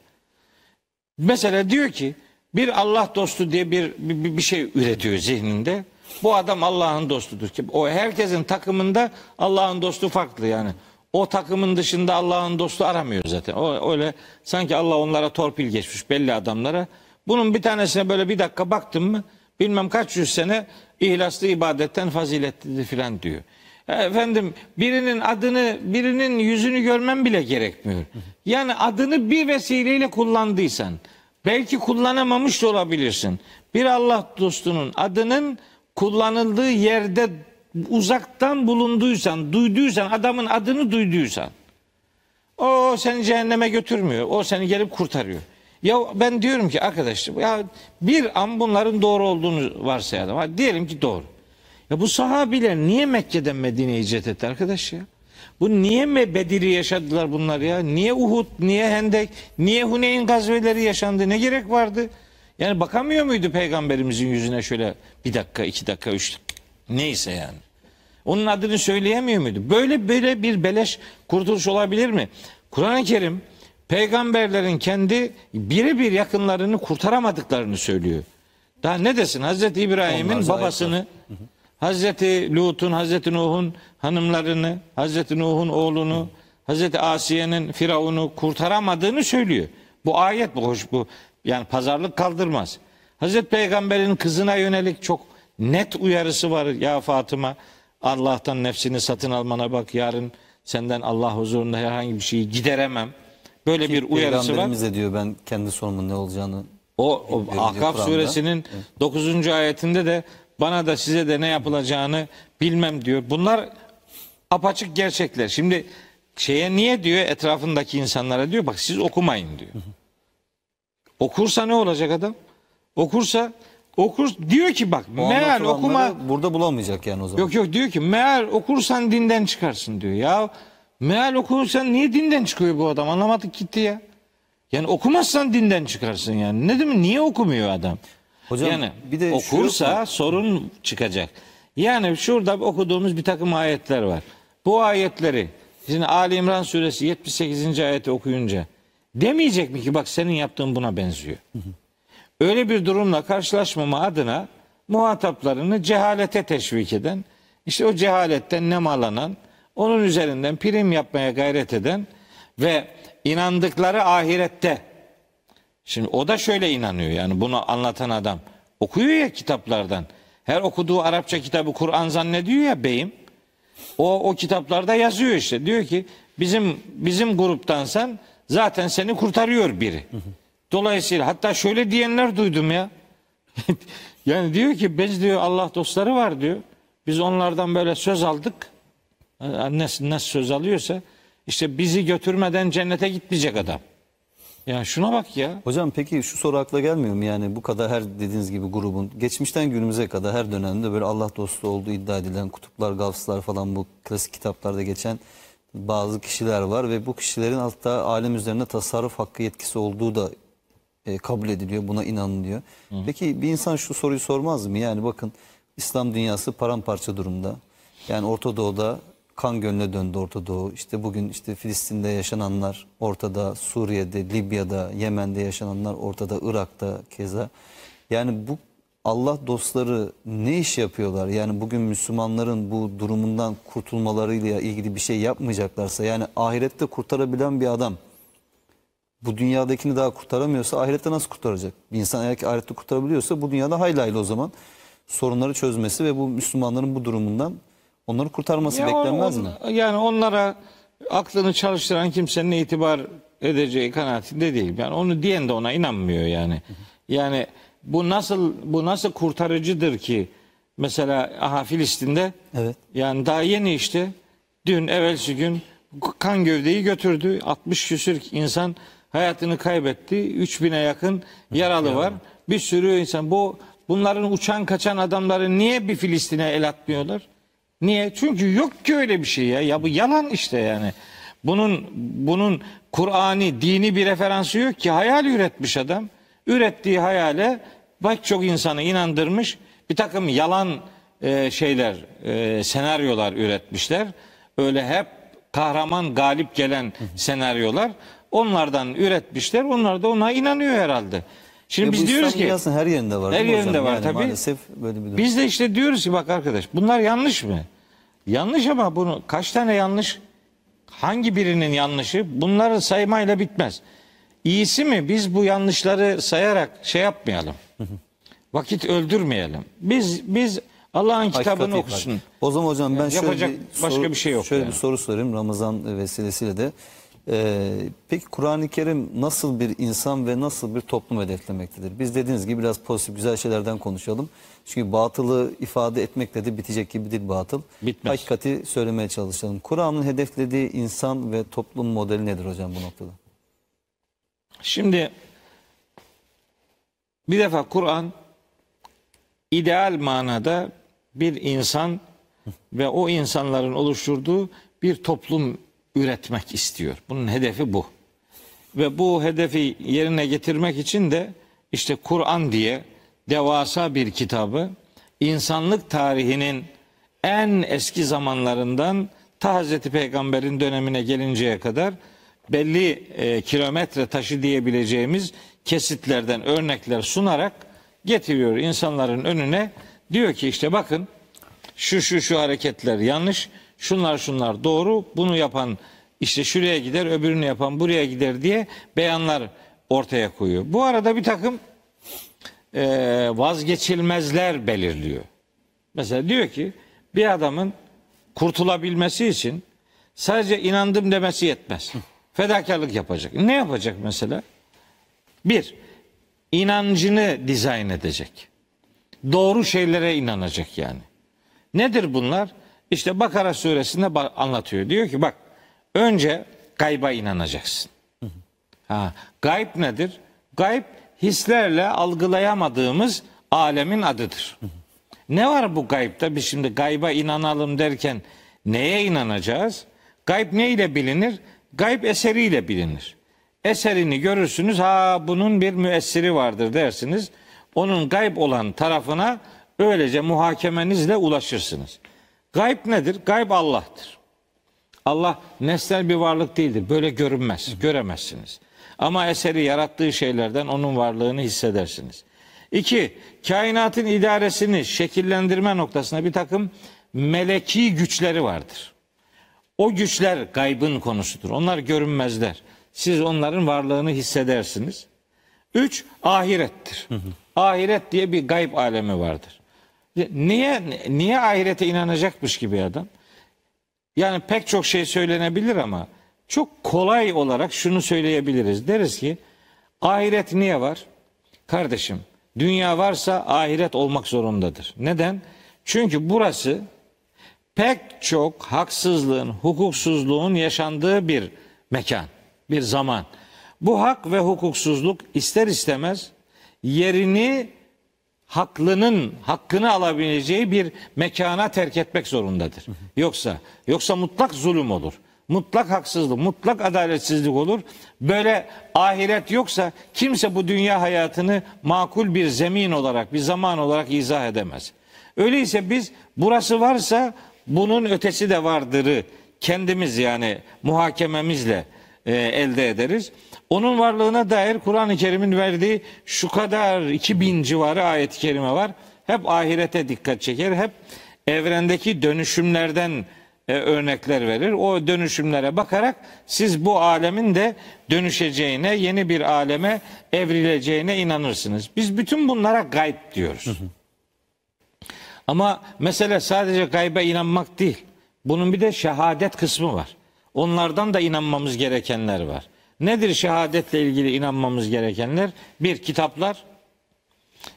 Mesela diyor ki bir Allah dostu diye bir, bir, bir şey üretiyor zihninde. Bu adam Allah'ın dostudur ki o herkesin takımında Allah'ın dostu farklı yani. O takımın dışında Allah'ın dostu aramıyor zaten. O öyle sanki Allah onlara torpil geçmiş belli adamlara. Bunun bir tanesine böyle bir dakika baktım mı bilmem kaç yüz sene ihlaslı ibadetten faziletlidir filan diyor. Efendim birinin adını birinin yüzünü görmem bile gerekmiyor. Yani adını bir vesileyle kullandıysan belki kullanamamış da olabilirsin. Bir Allah dostunun adının kullanıldığı yerde uzaktan bulunduysan, duyduysan, adamın adını duyduysan o seni cehenneme götürmüyor. O seni gelip kurtarıyor. Ya ben diyorum ki arkadaşlar ya bir an bunların doğru olduğunu varsayalım. Ha, diyelim ki doğru. Ya bu sahabiler niye Mekke'den Medine'ye hicret etti arkadaş ya? Bu niye me Bedir'i yaşadılar bunlar ya? Niye Uhud, niye Hendek, niye Huneyn gazveleri yaşandı? Ne gerek vardı? Yani bakamıyor muydu peygamberimizin yüzüne şöyle bir dakika, iki dakika, üç dakika? Neyse yani. Onun adını söyleyemiyor muydu? Böyle böyle bir beleş kurtuluş olabilir mi? Kur'an-ı Kerim peygamberlerin kendi birebir yakınlarını kurtaramadıklarını söylüyor. Daha ne desin? Hazreti İbrahim'in babasını, Hazreti Lut'un, Hazreti Nuh'un hanımlarını, Hazreti Nuh'un oğlunu, Hazreti Asiye'nin Firavun'u kurtaramadığını söylüyor. Bu ayet bu hoş bu. Yani pazarlık kaldırmaz. Hazreti Peygamber'in kızına yönelik çok net uyarısı var. Ya Fatıma Allah'tan nefsini satın almana bak yarın senden Allah huzurunda herhangi bir şeyi gideremem. Böyle bir uyarısı var. De diyor ben kendi sonumun ne olacağını O, o Ahkaf suresinin 9. ayetinde de bana da size de ne yapılacağını bilmem diyor. Bunlar apaçık gerçekler. Şimdi şeye niye diyor etrafındaki insanlara diyor bak siz okumayın diyor. Okursa ne olacak adam? Okursa okur diyor ki bak O anlatılanları okuma burada bulamayacak yani o zaman. Yok yok diyor ki meal okursan dinden çıkarsın diyor. Ya meal okursan niye dinden çıkıyor bu adam? Anlamadık gitti ya. Yani okumazsan dinden çıkarsın yani. Ne demek niye okumuyor adam? Hocam, yani bir de şu okursa mu? sorun çıkacak. Yani şurada okuduğumuz bir takım ayetler var. Bu ayetleri şimdi Ali İmran suresi 78. ayeti okuyunca demeyecek mi ki bak senin yaptığın buna benziyor. Öyle bir durumla karşılaşmama adına muhataplarını cehalete teşvik eden, işte o cehaletten nemalanan, onun üzerinden prim yapmaya gayret eden ve inandıkları ahirette Şimdi o da şöyle inanıyor yani bunu anlatan adam. Okuyor ya kitaplardan. Her okuduğu Arapça kitabı Kur'an zannediyor ya beyim. O o kitaplarda yazıyor işte. Diyor ki bizim bizim gruptansan zaten seni kurtarıyor biri. Dolayısıyla hatta şöyle diyenler duydum ya. yani diyor ki biz diyor Allah dostları var diyor. Biz onlardan böyle söz aldık. Nasıl, nasıl söz alıyorsa işte bizi götürmeden cennete gitmeyecek adam. Ya şuna bak ya. Hocam peki şu soru akla gelmiyor mu? Yani bu kadar her dediğiniz gibi grubun geçmişten günümüze kadar her dönemde böyle Allah dostu olduğu iddia edilen kutuplar, gavslar falan bu klasik kitaplarda geçen bazı kişiler var ve bu kişilerin hatta alem üzerine tasarruf hakkı yetkisi olduğu da e, kabul ediliyor, buna inanılıyor. Peki bir insan şu soruyu sormaz mı? Yani bakın İslam dünyası paramparça durumda. Yani Orta Doğu'da kan gölüne döndü Orta Doğu. İşte bugün işte Filistin'de yaşananlar ortada, Suriye'de, Libya'da, Yemen'de yaşananlar ortada, Irak'ta keza. Yani bu Allah dostları ne iş yapıyorlar? Yani bugün Müslümanların bu durumundan kurtulmalarıyla ilgili bir şey yapmayacaklarsa yani ahirette kurtarabilen bir adam bu dünyadakini daha kurtaramıyorsa ahirette nasıl kurtaracak? Bir insan eğer ki ahirette kurtarabiliyorsa bu dünyada hayli o zaman sorunları çözmesi ve bu Müslümanların bu durumundan onları kurtarması Ya beklenmez on- mi? Yani onlara aklını çalıştıran kimsenin itibar edeceği kanaatinde değil. Yani onu diyen de ona inanmıyor yani. Yani bu nasıl bu nasıl kurtarıcıdır ki mesela aha Filistin'de Evet. yani daha yeni işte dün evvelsi gün kan gövdeyi götürdü. 60 küsür insan hayatını kaybetti. 3000'e yakın yaralı var. Bir sürü insan bu bunların uçan kaçan adamları niye bir Filistin'e el atmıyorlar? Niye? Çünkü yok ki öyle bir şey ya. Ya bu yalan işte yani. Bunun bunun Kur'ani, dini bir referansı yok ki. Hayal üretmiş adam. Ürettiği hayale bak çok insanı inandırmış. Bir takım yalan e, şeyler, e, senaryolar üretmişler. Öyle hep kahraman galip gelen senaryolar. Onlardan üretmişler. Onlar da ona inanıyor herhalde. Şimdi Ve biz bu diyoruz ki dünyasının her yerinde var. Her yerinde hocam? var Yani tabii. Maalesef böyle bir durum. Biz de işte diyoruz ki bak arkadaş bunlar yanlış mı? Yanlış ama bunu kaç tane yanlış? Hangi birinin yanlışı? Bunları saymayla bitmez. İyisi mi? Biz bu yanlışları sayarak şey yapmayalım. Vakit öldürmeyelim. Biz biz Allah'ın kitabını okusun. O zaman hocam ben Yani şöyle bir başka bir şey yok Şöyle yani. bir soru sorayım Ramazan vesilesiyle de. Ee, peki Kur'an-ı Kerim nasıl bir insan ve nasıl bir toplum hedeflemektedir? Biz dediğiniz gibi biraz pozitif güzel şeylerden konuşalım. Çünkü batılı ifade etmekle de bitecek gibi değil batıl. Bitmez. Hakikati söylemeye çalışalım. Kur'an'ın hedeflediği insan ve toplum modeli nedir hocam bu noktada? Şimdi bir defa Kur'an ideal manada bir insan ve o insanların oluşturduğu bir toplum üretmek istiyor. Bunun hedefi bu. Ve bu hedefi yerine getirmek için de işte Kur'an diye devasa bir kitabı insanlık tarihinin en eski zamanlarından ta Hazreti Peygamber'in dönemine gelinceye kadar belli e, kilometre taşı diyebileceğimiz kesitlerden örnekler sunarak getiriyor insanların önüne. Diyor ki işte bakın şu şu şu hareketler yanlış, şunlar şunlar doğru, bunu yapan işte şuraya gider, öbürünü yapan buraya gider diye beyanlar ortaya koyuyor. Bu arada bir takım e, vazgeçilmezler belirliyor. Mesela diyor ki bir adamın kurtulabilmesi için sadece inandım demesi yetmez. Fedakarlık yapacak. Ne yapacak mesela? Bir, inancını dizayn edecek. Doğru şeylere inanacak yani. Nedir bunlar? İşte Bakara suresinde anlatıyor. Diyor ki bak önce gayba inanacaksın. Ha, gayb nedir? Gayb hislerle algılayamadığımız alemin adıdır. Ne var bu gaybda? Biz şimdi gayba inanalım derken neye inanacağız? Gayb ne ile bilinir? Gayb eseriyle bilinir. Eserini görürsünüz, ha bunun bir müessiri vardır dersiniz. Onun gayb olan tarafına öylece muhakemenizle ulaşırsınız. Gayb nedir? Gayb Allah'tır. Allah nesnel bir varlık değildir. Böyle görünmez, göremezsiniz. Ama eseri yarattığı şeylerden onun varlığını hissedersiniz. İki, kainatın idaresini şekillendirme noktasında bir takım meleki güçleri vardır. O güçler gaybın konusudur. Onlar görünmezler. Siz onların varlığını hissedersiniz. Üç, ahirettir. Ahiret diye bir gayb alemi vardır. Niye niye ahirete inanacakmış gibi adam? Yani pek çok şey söylenebilir ama çok kolay olarak şunu söyleyebiliriz. Deriz ki ahiret niye var? Kardeşim dünya varsa ahiret olmak zorundadır. Neden? Çünkü burası pek çok haksızlığın, hukuksuzluğun yaşandığı bir mekan, bir zaman. Bu hak ve hukuksuzluk ister istemez yerini haklının hakkını alabileceği bir mekana terk etmek zorundadır. Yoksa yoksa mutlak zulüm olur. Mutlak haksızlık, mutlak adaletsizlik olur. Böyle ahiret yoksa kimse bu dünya hayatını makul bir zemin olarak, bir zaman olarak izah edemez. Öyleyse biz burası varsa bunun ötesi de vardırı kendimiz yani muhakememizle e, elde ederiz. Onun varlığına dair Kur'an-ı Kerim'in verdiği şu kadar 2000 civarı ayet-i kerime var. Hep ahirete dikkat çeker. Hep evrendeki dönüşümlerden e, örnekler verir. O dönüşümlere bakarak siz bu alemin de dönüşeceğine, yeni bir aleme evrileceğine inanırsınız. Biz bütün bunlara gayb diyoruz. Ama mesele sadece gaybe inanmak değil. Bunun bir de şehadet kısmı var. Onlardan da inanmamız gerekenler var. Nedir şehadetle ilgili inanmamız gerekenler? Bir, kitaplar.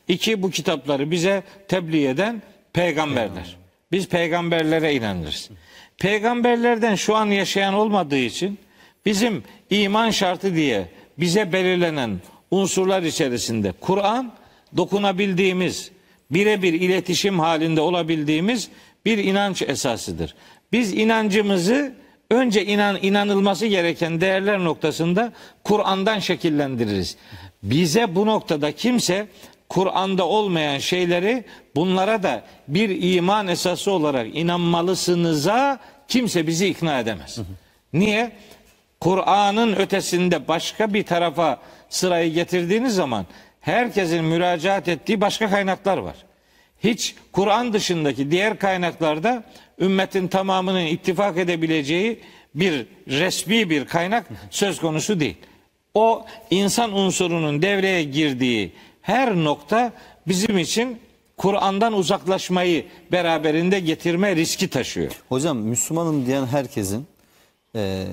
İki, bu kitapları bize tebliğ eden peygamberler. Biz peygamberlere inanırız. Peygamberlerden şu an yaşayan olmadığı için bizim iman şartı diye bize belirlenen unsurlar içerisinde Kur'an dokunabildiğimiz, birebir iletişim halinde olabildiğimiz bir inanç esasıdır. Biz inancımızı önce inan inanılması gereken değerler noktasında Kur'an'dan şekillendiririz. Bize bu noktada kimse Kur'an'da olmayan şeyleri bunlara da bir iman esası olarak inanmalısınıza kimse bizi ikna edemez. Niye? Kur'an'ın ötesinde başka bir tarafa sırayı getirdiğiniz zaman herkesin müracaat ettiği başka kaynaklar var. Hiç Kur'an dışındaki diğer kaynaklarda ümmetin tamamının ittifak edebileceği bir resmi bir kaynak söz konusu değil. O insan unsurunun devreye girdiği her nokta bizim için Kur'an'dan uzaklaşmayı beraberinde getirme riski taşıyor. Hocam Müslümanım diyen herkesin e,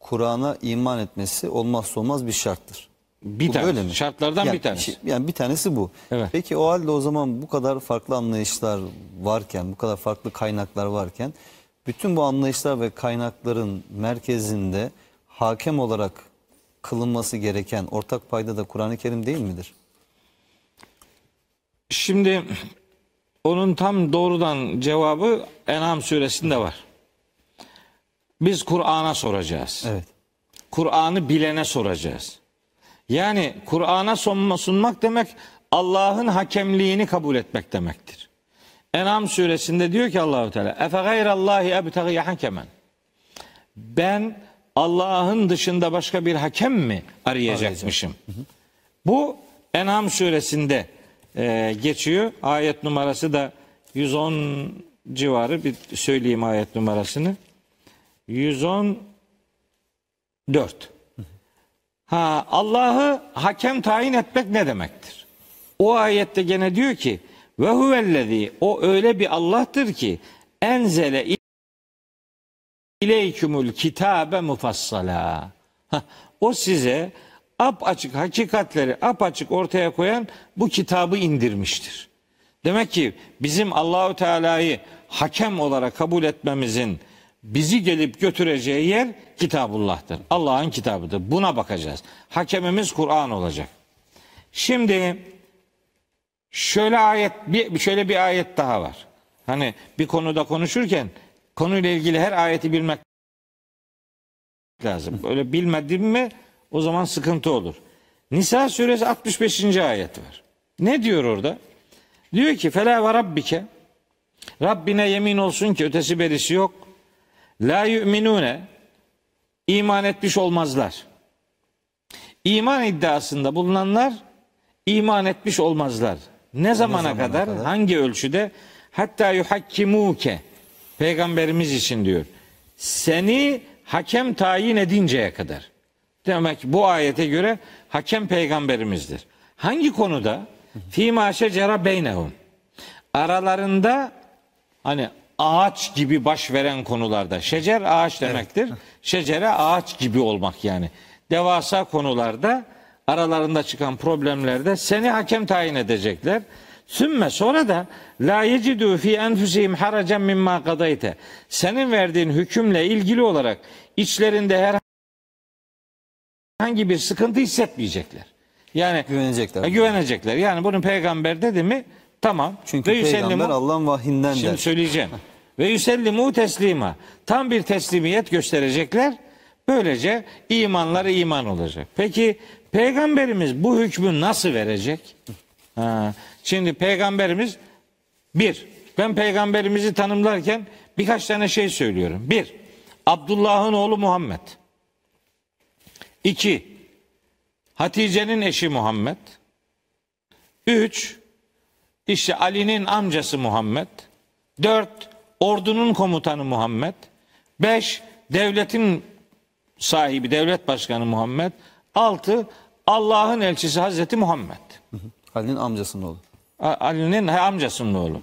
Kur'an'a iman etmesi olmazsa olmaz bir şarttır. Bir Bu tanesi. mi? Şartlardan yani, bir tanesi. şey- yani bir tanesi bu. Evet. Peki o halde o zaman bu kadar farklı anlayışlar varken, bu kadar farklı kaynaklar varken bütün bu anlayışlar ve kaynakların merkezinde hakem olarak kılınması gereken ortak payda da Kur'an-ı Kerim değil midir? Şimdi onun tam doğrudan cevabı En'am suresinde var. Biz Kur'an'a soracağız. Evet. Kur'an'ı bilene soracağız. Yani Kur'an'a sunma- sunmak demek Allah'ın hakemliğini kabul etmek demektir. En'am suresinde diyor ki Allahu Teala: "Efe gayrallahi ebtagi hakemen." Ben Allah'ın dışında başka bir hakem mi arayacakmışım? Bu En'am suresinde e, geçiyor. Ayet numarası da 110 civarı bir söyleyeyim ayet numarasını. 114. Ha Allah'ı hakem tayin etmek ne demektir? O ayette gene diyor ki ve huvellezî o öyle bir Allah'tır ki enzele ileykümül kitabe mufassala. Hah, O size ap açık hakikatleri ap açık ortaya koyan bu kitabı indirmiştir. Demek ki bizim Allahu Teala'yı hakem olarak kabul etmemizin bizi gelip götüreceği yer Kitabullah'tır. Allah'ın kitabıdır. Buna bakacağız. Hakemimiz Kur'an olacak. Şimdi şöyle ayet bir şöyle bir ayet daha var. Hani bir konuda konuşurken konuyla ilgili her ayeti bilmek lazım. Öyle bilmedin mi o zaman sıkıntı olur. Nisa suresi 65. ayet var. Ne diyor orada? Diyor ki fela ve rabbike Rabbine yemin olsun ki ötesi berisi yok. La yu'minune iman etmiş olmazlar. İman iddiasında bulunanlar iman etmiş olmazlar. Ne zamana, zamana kadar, kadar? hangi ölçüde? Hatta yuhakkimuke peygamberimiz için diyor. Seni hakem tayin edinceye kadar. Demek bu ayete göre hakem peygamberimizdir. Hangi konuda? Fîmâ şecera beynehum. Aralarında hani ağaç gibi baş veren konularda. Şecer ağaç demektir. Şecere ağaç gibi olmak yani. Devasa konularda aralarında çıkan problemlerde seni hakem tayin edecekler. Sümme sonra da la yecidu fi enfusihim haracen mimma kadayte. Senin verdiğin hükümle ilgili olarak içlerinde herhangi bir sıkıntı hissetmeyecekler. Yani Güvenecekler. e, güvenecekler. Yani bunu peygamber dedi mi tamam. Çünkü Ve peygamber Allah'ın vahyinden Şimdi der. söyleyeceğim. Ve yüsellimu teslima. Tam bir teslimiyet gösterecekler. Böylece imanları iman olacak. Peki peygamberimiz bu hükmü nasıl verecek? Ha, şimdi peygamberimiz bir, ben peygamberimizi tanımlarken birkaç tane şey söylüyorum. Bir, Abdullah'ın oğlu Muhammed. İki, Hatice'nin eşi Muhammed. Üç, işte Ali'nin amcası Muhammed. Dört, ordunun komutanı Muhammed. Beş, devletin sahibi, devlet başkanı Muhammed. Altı, Allah'ın elçisi Hazreti Muhammed. Ali'nin amcasının oğlu. Ali'nin amcasının oğlu.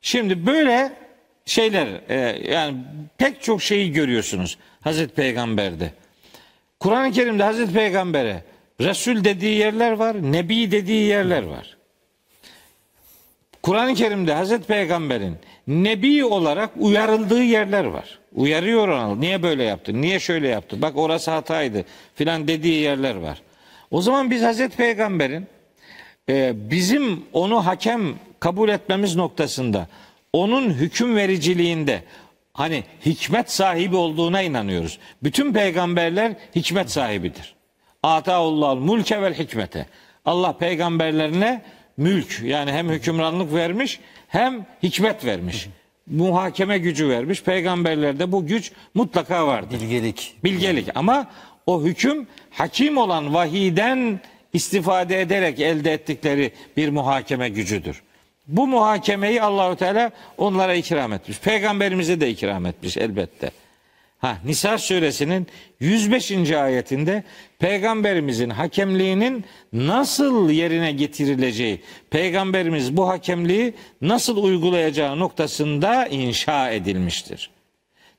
Şimdi böyle şeyler e, yani pek çok şeyi görüyorsunuz Hazreti Peygamber'de. Kur'an-ı Kerim'de Hazreti Peygamber'e Resul dediği yerler var, Nebi dediği yerler var. Kur'an-ı Kerim'de Hazreti Peygamber'in Nebi olarak uyarıldığı yerler var. Uyarıyor onu. Niye böyle yaptı? Niye şöyle yaptı? Bak orası hataydı filan dediği yerler var. O zaman biz Hazreti Peygamber'in e, bizim onu hakem kabul etmemiz noktasında onun hüküm vericiliğinde hani hikmet sahibi olduğuna inanıyoruz. Bütün peygamberler hikmet sahibidir. Ataullah mulke vel hikmete. Allah peygamberlerine mülk yani hem hükümranlık vermiş hem hikmet vermiş. Muhakeme gücü vermiş. Peygamberlerde bu güç mutlaka vardır Bilgelik. bilgelik ama o hüküm hakim olan vahiden istifade ederek elde ettikleri bir muhakeme gücüdür. Bu muhakemeyi Allahu Teala onlara ikram etmiş. Peygamberimize de ikram etmiş elbette. Ha Nisa suresinin 105. ayetinde peygamberimizin hakemliğinin nasıl yerine getirileceği, peygamberimiz bu hakemliği nasıl uygulayacağı noktasında inşa edilmiştir.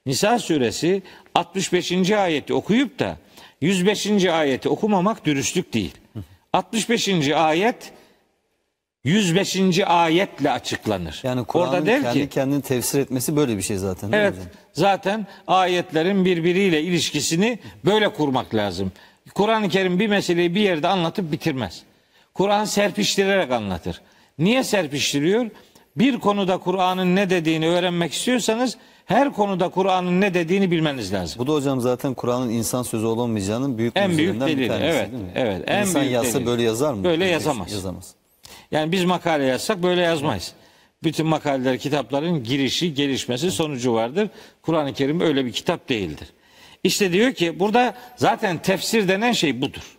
Nisa suresi 65. ayeti okuyup da 105. ayeti okumamak dürüstlük değil. 65. ayet 105. ayetle açıklanır. Yani Kur'an'ın kendi ki kendini tefsir etmesi böyle bir şey zaten. değil mi Evet. hocam? Zaten ayetlerin birbiriyle ilişkisini böyle kurmak lazım. Kur'an-ı Kerim bir meseleyi bir yerde anlatıp bitirmez. Kur'an serpiştirerek anlatır. Niye serpiştiriyor? Bir konuda Kur'an'ın ne dediğini öğrenmek istiyorsanız her konuda Kur'an'ın ne dediğini bilmeniz lazım. Bu da hocam zaten Kur'an'ın insan sözü olamayacağının büyük En büyük mucizelerinden bir delili, tanesi evet, değil mi? evet, en İnsan büyük yazsa delili. böyle yazar mı? Böyle yazamaz. Yazamaz. Yani biz makale yazsak böyle yazmayız. Bütün makaleler, kitapların girişi, gelişmesi, sonucu vardır. Kur'an-ı Kerim öyle bir kitap değildir. İşte diyor ki burada zaten tefsir denen şey budur.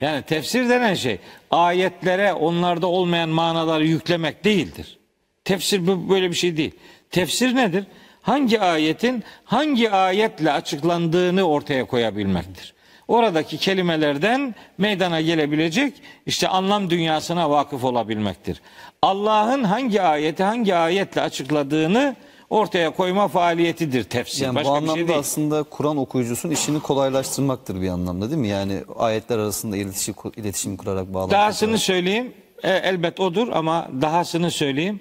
Yani tefsir denen şey ayetlere onlarda olmayan manaları yüklemek değildir. Tefsir böyle bir şey değil. Tefsir nedir? Hangi ayetin hangi ayetle açıklandığını ortaya koyabilmektir. Oradaki kelimelerden meydana gelebilecek işte anlam dünyasına vakıf olabilmektir. Allah'ın hangi ayeti hangi ayetle açıkladığını ortaya koyma faaliyetidir tefsir. Yani Başka bu bir anlamda şey değil. aslında Kur'an okuyucusunun işini kolaylaştırmaktır bir anlamda değil mi? Yani ayetler arasında iletişim, iletişim kurarak bağlantı. Dahasını kurarak. söyleyeyim. E, elbet odur ama dahasını söyleyeyim.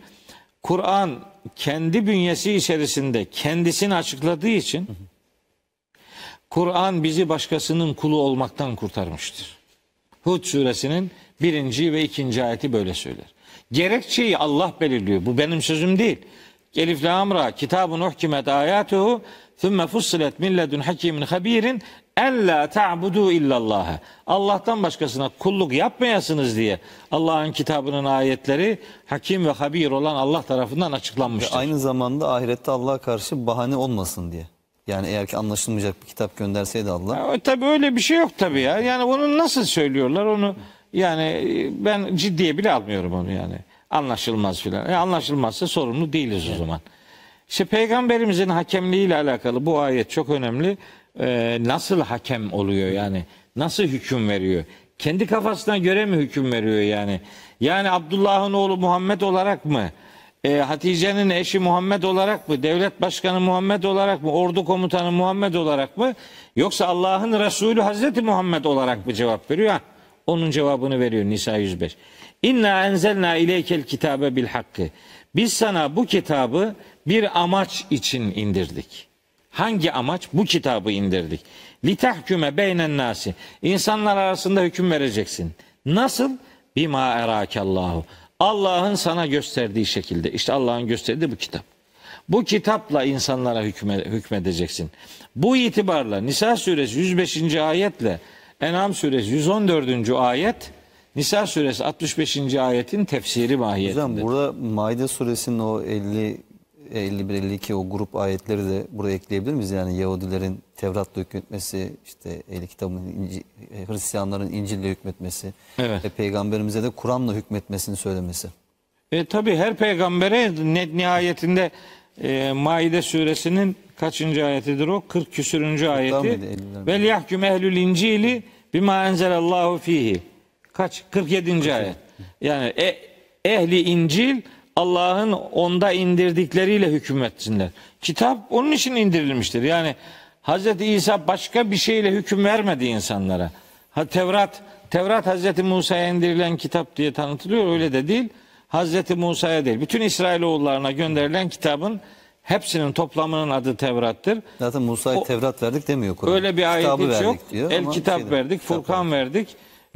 Kur'an kendi bünyesi içerisinde kendisini açıkladığı için Kur'an bizi başkasının kulu olmaktan kurtarmıştır. Hud suresinin birinci ve ikinci ayeti böyle söyler. Gerekçeyi Allah belirliyor. Bu benim sözüm değil. Elif la amra kitabun uhkimet ayatuhu thumme fussilet min ledun hakimin habirin en la ta'budu illallah. Allah'tan başkasına kulluk yapmayasınız diye Allah'ın kitabının ayetleri hakim ve habir olan Allah tarafından Ve açıklanmıştır. aynı zamanda ahirette Allah'a karşı bahane olmasın diye. Yani eğer ki anlaşılmayacak bir kitap gönderseydi Allah. Ya, tabii öyle bir şey yok tabii ya. Yani onu nasıl söylüyorlar onu yani e, ben ciddiye bile almıyorum onu yani. Anlaşılmaz filan. E, anlaşılmazsa sorumlu değiliz o zaman. İşte peygamberimizin hakemliğiyle alakalı bu ayet çok önemli. Ee, nasıl hakem oluyor yani? Nasıl hüküm veriyor? Kendi kafasına göre mi hüküm veriyor yani? Yani Abdullah'ın oğlu Muhammed olarak mı? E, Hatice'nin eşi Muhammed olarak mı? Devlet başkanı Muhammed olarak mı? Ordu komutanı Muhammed olarak mı? Yoksa Allah'ın Resulü Hazreti Muhammed olarak mı cevap veriyor? Ha, onun cevabını veriyor Nisa 105. İnna enzelna ileykel kitabe bil hakkı. Biz sana bu kitabı bir amaç için indirdik. Hangi amaç? Bu kitabı indirdik. Litahküme beynen nasi. İnsanlar arasında hüküm vereceksin. Nasıl? Bima erakallahu. Allah'ın sana gösterdiği şekilde. İşte Allah'ın gösterdiği bu kitap. Bu kitapla insanlara hükme, hükmedeceksin. Bu itibarla Nisa suresi 105. ayetle En'am suresi 114. ayet Nisa suresi 65. ayetin tefsiri Hocam mahiyetinde. burada Maide suresinin o 50 51-52 o grup ayetleri de buraya ekleyebilir miyiz? Yani Yahudilerin Tevrat'la hükmetmesi, işte Ehli Kitabın, İnci- e, Hristiyanların İncil'le hükmetmesi Evet. ve Peygamberimize de Kur'an'la hükmetmesini söylemesi. E tabi her peygambere ne, nihayetinde e, Maide suresinin kaçıncı ayetidir o? 40 küsürüncü ayeti. Vel yahkum ehlül incili bima enzelallahu fihi. Kaç? 47. ayet. Yani e, ehli İncil Allah'ın onda indirdikleriyle hükmetsinler. Kitap onun için indirilmiştir. Yani Hz. İsa başka bir şeyle hüküm vermedi insanlara. Ha, Tevrat Tevrat Hz. Musa'ya indirilen kitap diye tanıtılıyor. Öyle de değil. Hz. Musa'ya değil. Bütün İsrailoğullarına gönderilen kitabın hepsinin toplamının adı Tevrat'tır. Zaten Musa'ya Tevrat verdik demiyor Kur'an. Öyle bir ayet hiç yok. diyor El kitap şeyde, verdik, kitap Furkan verdik,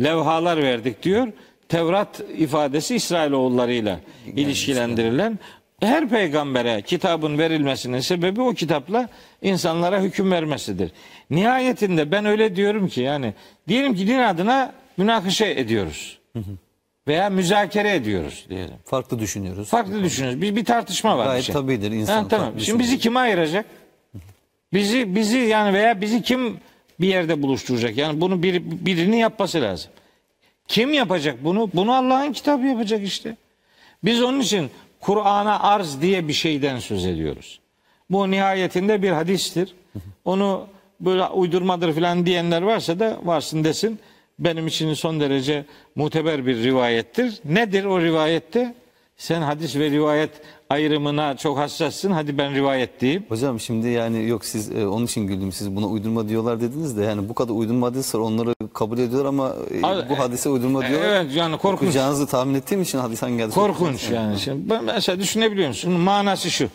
levhalar verdik diyor. Tevrat ifadesi İsrailoğullarıyla ilişkilendirilen her peygambere kitabın verilmesinin sebebi o kitapla insanlara hüküm vermesidir. Nihayetinde ben öyle diyorum ki yani diyelim ki din adına münakaşa ediyoruz. Veya müzakere ediyoruz diyelim. Farklı düşünüyoruz. Farklı düşünüyoruz. Bir, bir tartışma var. Gayet bir şey. tabidir insan Ha, tamam. Şimdi bizi kime ayıracak? Bizi bizi yani veya bizi kim bir yerde buluşturacak? Yani bunu bir, birinin yapması lazım. Kim yapacak bunu? Bunu Allah'ın kitabı yapacak işte. Biz onun için Kur'an'a arz diye bir şeyden söz ediyoruz. Bu nihayetinde bir hadistir. Onu böyle uydurmadır falan diyenler varsa da varsın desin. Benim için son derece muteber bir rivayettir. Nedir o rivayette? Sen hadis ve rivayet ayrımına çok hassassın. Hadi ben rivayet diyeyim. Hocam şimdi yani yok siz e, onun için güldüm siz buna uydurma diyorlar dediniz de yani bu kadar uydurma hadis var onları kabul ediyorlar ama e, Abi, bu hadise uydurma diyorlar. Evet yani korkunç. Okuyacağınızı tahmin ettiğim için hadis hangi hadis Korkunç yani. Şimdi ben mesela düşünebiliyor musun? Manası şu.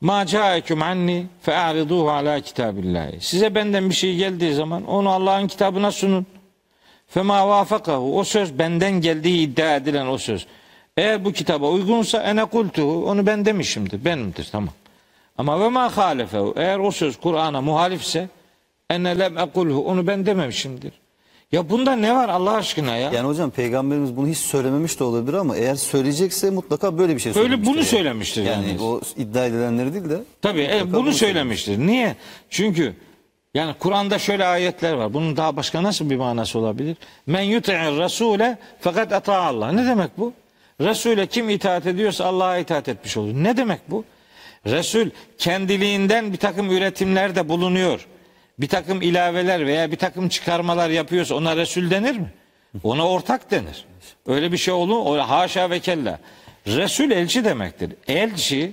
Ma ca'ekum anni fe'ariduhu ala kitabillahi. Size benden bir şey geldiği zaman onu Allah'ın kitabına sunun. Fema vafakahu. O söz benden geldiği iddia edilen o söz. Eğer bu kitaba uygunsa ene kultuhu. Onu ben demişimdir. Benimdir tamam. Ama ve ma halefehu. Eğer o söz Kur'an'a muhalifse ene lem ekulhu. Onu ben dememişimdir. Ya bunda ne var Allah aşkına ya? Yani hocam peygamberimiz bunu hiç söylememiş de olabilir ama eğer söyleyecekse mutlaka böyle bir şey Böyle söylemiştir. bunu yani. söylemiştir Yani yalnız. o iddia edilenleri değil de Tabii e, bunu söylemiştir. Niye? Çünkü yani Kur'an'da şöyle ayetler var. Bunun daha başka nasıl bir manası olabilir? Men yuti'ir rasule fakat ata Allah. Ne demek bu? Resul'e kim itaat ediyorsa Allah'a itaat etmiş olur. Ne demek bu? Resul kendiliğinden bir takım üretimlerde bulunuyor. Bir takım ilaveler veya bir takım çıkarmalar yapıyorsa ona Resul denir mi? Ona ortak denir. Öyle bir şey olur mu? Haşa ve kella. Resul elçi demektir. Elçi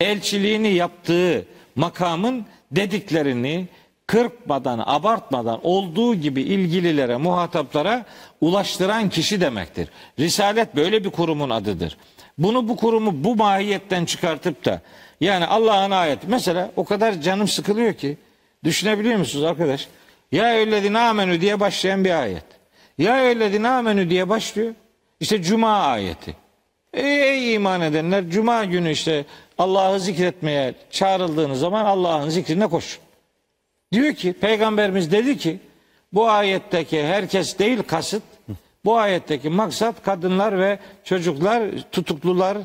elçiliğini yaptığı makamın dediklerini kırpmadan, abartmadan olduğu gibi ilgililere, muhataplara ulaştıran kişi demektir. Risalet böyle bir kurumun adıdır. Bunu bu kurumu bu mahiyetten çıkartıp da yani Allah'ın ayeti mesela o kadar canım sıkılıyor ki düşünebiliyor musunuz arkadaş? Ya eyyühellezine amenü diye başlayan bir ayet. Ya eyyühellezine amenü diye başlıyor. İşte cuma ayeti. Ey iman edenler cuma günü işte Allah'ı zikretmeye çağrıldığınız zaman Allah'ın zikrine koşun. Diyor ki peygamberimiz dedi ki bu ayetteki herkes değil kasıt bu ayetteki maksat kadınlar ve çocuklar tutuklular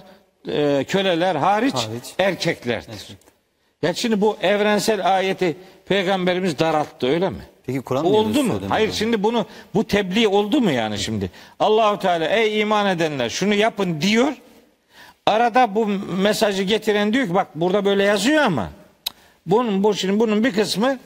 e, köleler hariç, Hariç. erkeklerdir. Ya şimdi bu evrensel ayeti peygamberimiz daralttı öyle mi? Peki Kur'an niye oldu mu? Hayır şimdi bunu bu tebliğ oldu mu yani şimdi? Allahu Teala ey iman edenler şunu yapın diyor. Arada bu mesajı getiren diyor ki bak burada böyle yazıyor ama bunun bu şimdi bunun bir kısmı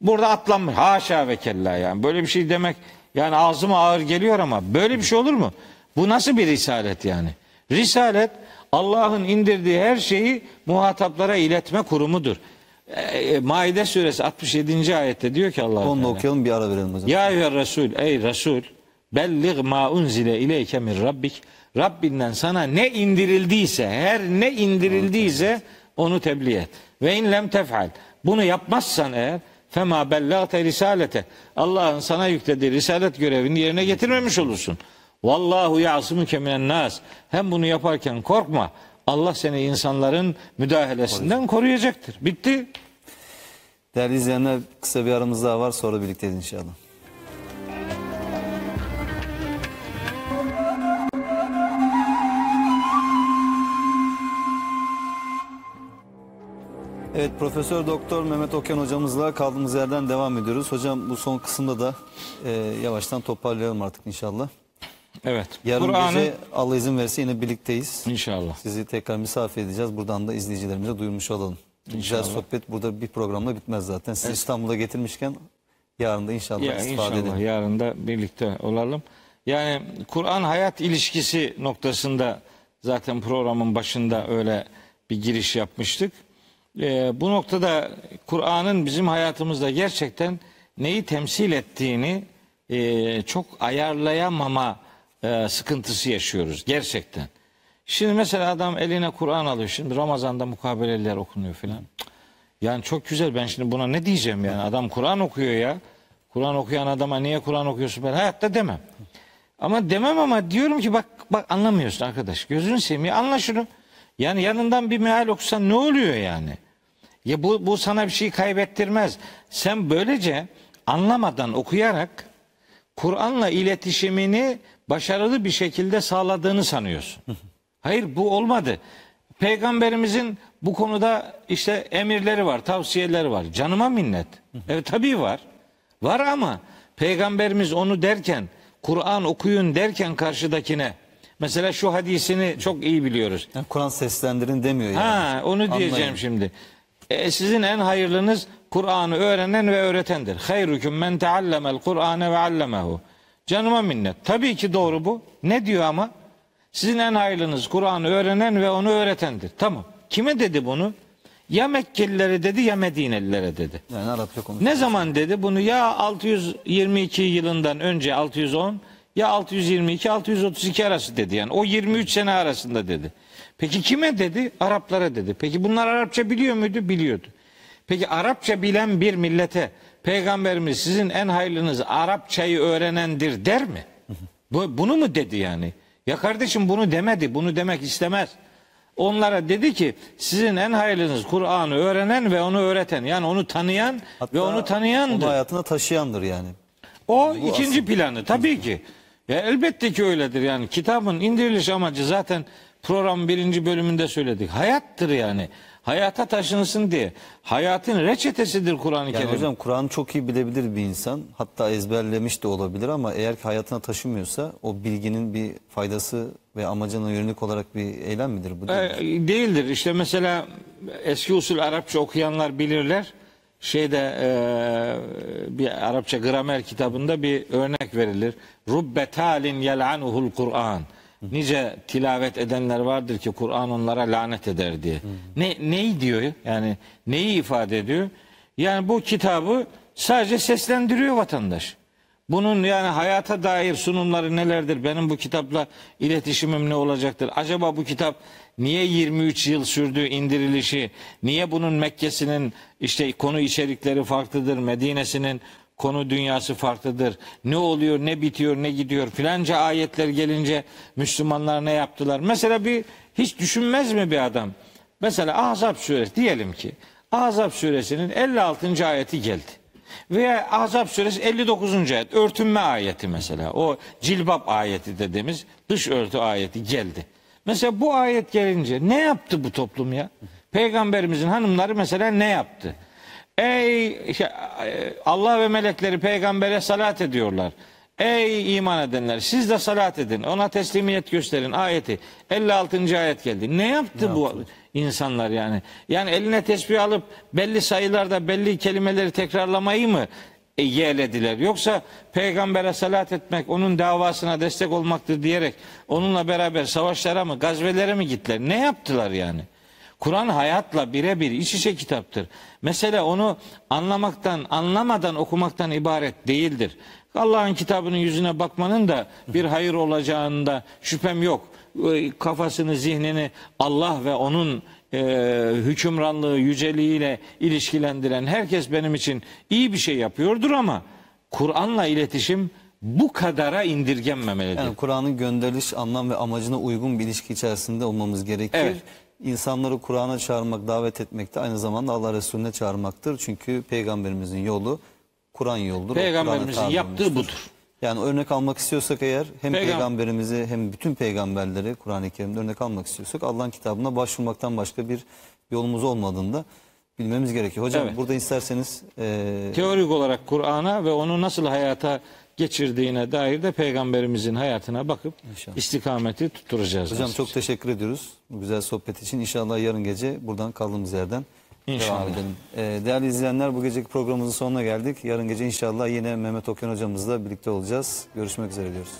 burada atlanmış. Haşa ve kella yani. Böyle bir şey demek yani ağzıma ağır geliyor ama böyle bir şey olur mu? Bu nasıl bir risalet yani? Risalet Allah'ın indirdiği her şeyi muhataplara iletme kurumudur. E, Maide suresi 67. ayette diyor ki Allah Onu okuyalım bir ara verelim hocam. ya eyyüher Resul ey Resul bellig ma unzile ileyke min rabbik Rabbinden sana ne indirildiyse her ne indirildiyse onu tebliğ et. Ve in lem tef'al bunu yapmazsan eğer fema bellagte risalete Allah'ın sana yüklediği risalet görevini yerine getirmemiş olursun. Vallahu ya'simuke minen nas. Hem bunu yaparken korkma. Allah seni insanların müdahalesinden koruyacaktır. Bitti. Değerli izleyenler kısa bir aramız daha var sonra birlikteyiz inşallah. Evet Profesör Doktor Mehmet Oken hocamızla kaldığımız yerden devam ediyoruz. Hocam bu son kısımda da e, yavaştan toparlayalım artık inşallah. Evet. Yarın gece Allah izin verirse yine birlikteyiz. inşallah. Sizi tekrar misafir edeceğiz. Buradan da izleyicilerimize duyurmuş olalım. Güzel İnşallah. sohbet burada bir programda bitmez zaten. Sizi İstanbul'a getirmişken yarın da inşallah Ya istifade inşallah edelim. yarın da birlikte olalım. Yani Kur'an hayat ilişkisi noktasında zaten programın başında öyle bir giriş yapmıştık. Ee, bu noktada Kur'an'ın bizim hayatımızda gerçekten neyi temsil ettiğini e, çok ayarlayamama e, sıkıntısı yaşıyoruz gerçekten. Şimdi mesela adam eline Kur'an alıyor. Şimdi Ramazan'da mukabeleler okunuyor filan. Yani çok güzel ben şimdi buna ne diyeceğim yani adam Kur'an okuyor ya. Kur'an okuyan adama niye Kur'an okuyorsun ben hayatta demem. Ama demem ama diyorum ki bak bak anlamıyorsun arkadaş. Gözünü seveyim anla şunu. Yani yanından bir meal okusan ne oluyor yani? Ya bu, bu sana bir şey kaybettirmez. Sen böylece anlamadan okuyarak Kur'an'la iletişimini başarılı bir şekilde sağladığını sanıyorsun. Hayır bu olmadı. Peygamberimizin bu konuda işte emirleri var, tavsiyeleri var. Canıma minnet. Evet tabii var. Var ama peygamberimiz onu derken, Kur'an okuyun derken karşıdakine mesela şu hadisini çok iyi biliyoruz. Yani Kur'an seslendirin demiyor yani. Ha onu diyeceğim Anlayın. şimdi. E, sizin en hayırlınız Kur'an'ı öğrenen ve öğretendir. Hayrukum men teallemel Kur'ane ve allemehu. Canıma minnet. Tabii ki doğru bu. Ne diyor ama? Sizin en hayırlınız Kur'an'ı öğrenen ve onu öğretendir. Tamam. Kime dedi bunu? Ya Mekkelilere dedi ya Medinelilere dedi. Yani Arapça konuş. Ne zaman dedi bunu? Ya 622 yılından önce 610 ya 622 632 arası dedi yani. O 23 sene arasında dedi. Peki kime dedi? Araplara dedi. Peki bunlar Arapça biliyor muydu? Biliyordu. Peki Arapça bilen bir millete peygamberimiz sizin en hayırlınız Arapçayı öğrenendir der mi? Bu, bunu mu dedi yani? Ya kardeşim bunu demedi. Bunu demek istemez. Onlara dedi ki sizin en hayırlınız Kur'an'ı öğrenen ve onu öğreten. Yani onu tanıyan ve onu tanıyandır. Onu hayatına taşıyandır yani. O ikinci planı tabii ki. Ya elbette ki öyledir yani kitabın indiriliş amacı zaten programın birinci bölümünde söyledik. Hayattır yani. Hayata taşınsın diye. Hayatın reçetesidir Kur'an-ı Yani Kerim. hocam Kur'an'ı çok iyi bilebilir bir insan. Hatta ezberlemiş de olabilir ama eğer ki hayatına taşımıyorsa o bilginin bir faydası ve amacına yönelik olarak bir eylem midir bu? değil? E, değildir. İşte mesela eski usul Arapça okuyanlar bilirler. Şeyde e, bir Arapça gramer kitabında bir örnek verilir. Rubbe talin yel'anuhul Kur'an. Nice tilavet edenler vardır ki Kur'an onlara lanet eder diye. Ne neyi diyor? Yani neyi ifade ediyor? Yani bu kitabı sadece seslendiriyor vatandaş. Bunun yani hayata dair sunumları nelerdir? Benim bu kitapla iletişimim ne olacaktır? Acaba bu kitap niye 23 yıl sürdü indirilişi? Niye bunun Mekke'sinin işte konu içerikleri farklıdır? Medine'sinin konu dünyası farklıdır. Ne oluyor, ne bitiyor, ne gidiyor filanca ayetler gelince Müslümanlar ne yaptılar? Mesela bir hiç düşünmez mi bir adam? Mesela Ahzab suresi diyelim ki Ahzab suresinin 56. ayeti geldi. Veya Ahzab suresi 59. ayet örtünme ayeti mesela. O cilbap ayeti dediğimiz dış örtü ayeti geldi. Mesela bu ayet gelince ne yaptı bu toplum ya? Peygamberimizin hanımları mesela ne yaptı? Ey şey, Allah ve melekleri peygambere salat ediyorlar. Ey iman edenler siz de salat edin. Ona teslimiyet gösterin ayeti. 56. ayet geldi. Ne yaptı bu insanlar yani? Yani eline tesbih alıp belli sayılarda belli kelimeleri tekrarlamayı mı e, yeğlediler? Yoksa peygambere salat etmek, onun davasına destek olmaktır diyerek onunla beraber savaşlara mı, gazvelere mi gittiler? Ne yaptılar yani? Kur'an hayatla birebir iç içe kitaptır. Mesele onu anlamaktan, anlamadan okumaktan ibaret değildir. Allah'ın kitabının yüzüne bakmanın da bir hayır olacağında şüphem yok. Ee, Kafasını, zihnini Allah ve onun e, hükümranlığı, yüceliğiyle ilişkilendiren herkes benim için iyi bir şey yapıyordur ama Kur'an'la iletişim bu kadara indirgenmemelidir. Yani Kur'an'ın gönderiliş anlam ve amacına uygun bir ilişki içerisinde olmamız gerekir. Evet. İnsanları Kur'an'a çağırmak, davet etmek de aynı zamanda Allah Resulüne çağırmaktır. Çünkü peygamberimizin yolu Kur'an yoludur. o Peygamberimizin yaptığı budur. Yani örnek almak istiyorsak eğer hem Peygam- peygamberimizi hem bütün peygamberleri Kur'an-ı Kerim'de örnek almak istiyorsak Allah'ın kitabına başvurmaktan başka bir yolumuz olmadığında bilmemiz gerekiyor. Hocam Evet. burada isterseniz e, Teorik olarak Kur'an'a ve onu nasıl hayata geçirdiğine dair de peygamberimizin hayatına bakıp İnşallah. istikameti tutturacağız. hocam çok teşekkür ediyoruz bu güzel sohbet için. İnşallah yarın gece buradan kaldığımız yerden İnşallah. devam edelim. E, değerli izleyenler bu geceki programımızın sonuna geldik. Yarın gece inşallah yine Mehmet Okyan hocamızla birlikte olacağız. Görüşmek üzere diyoruz.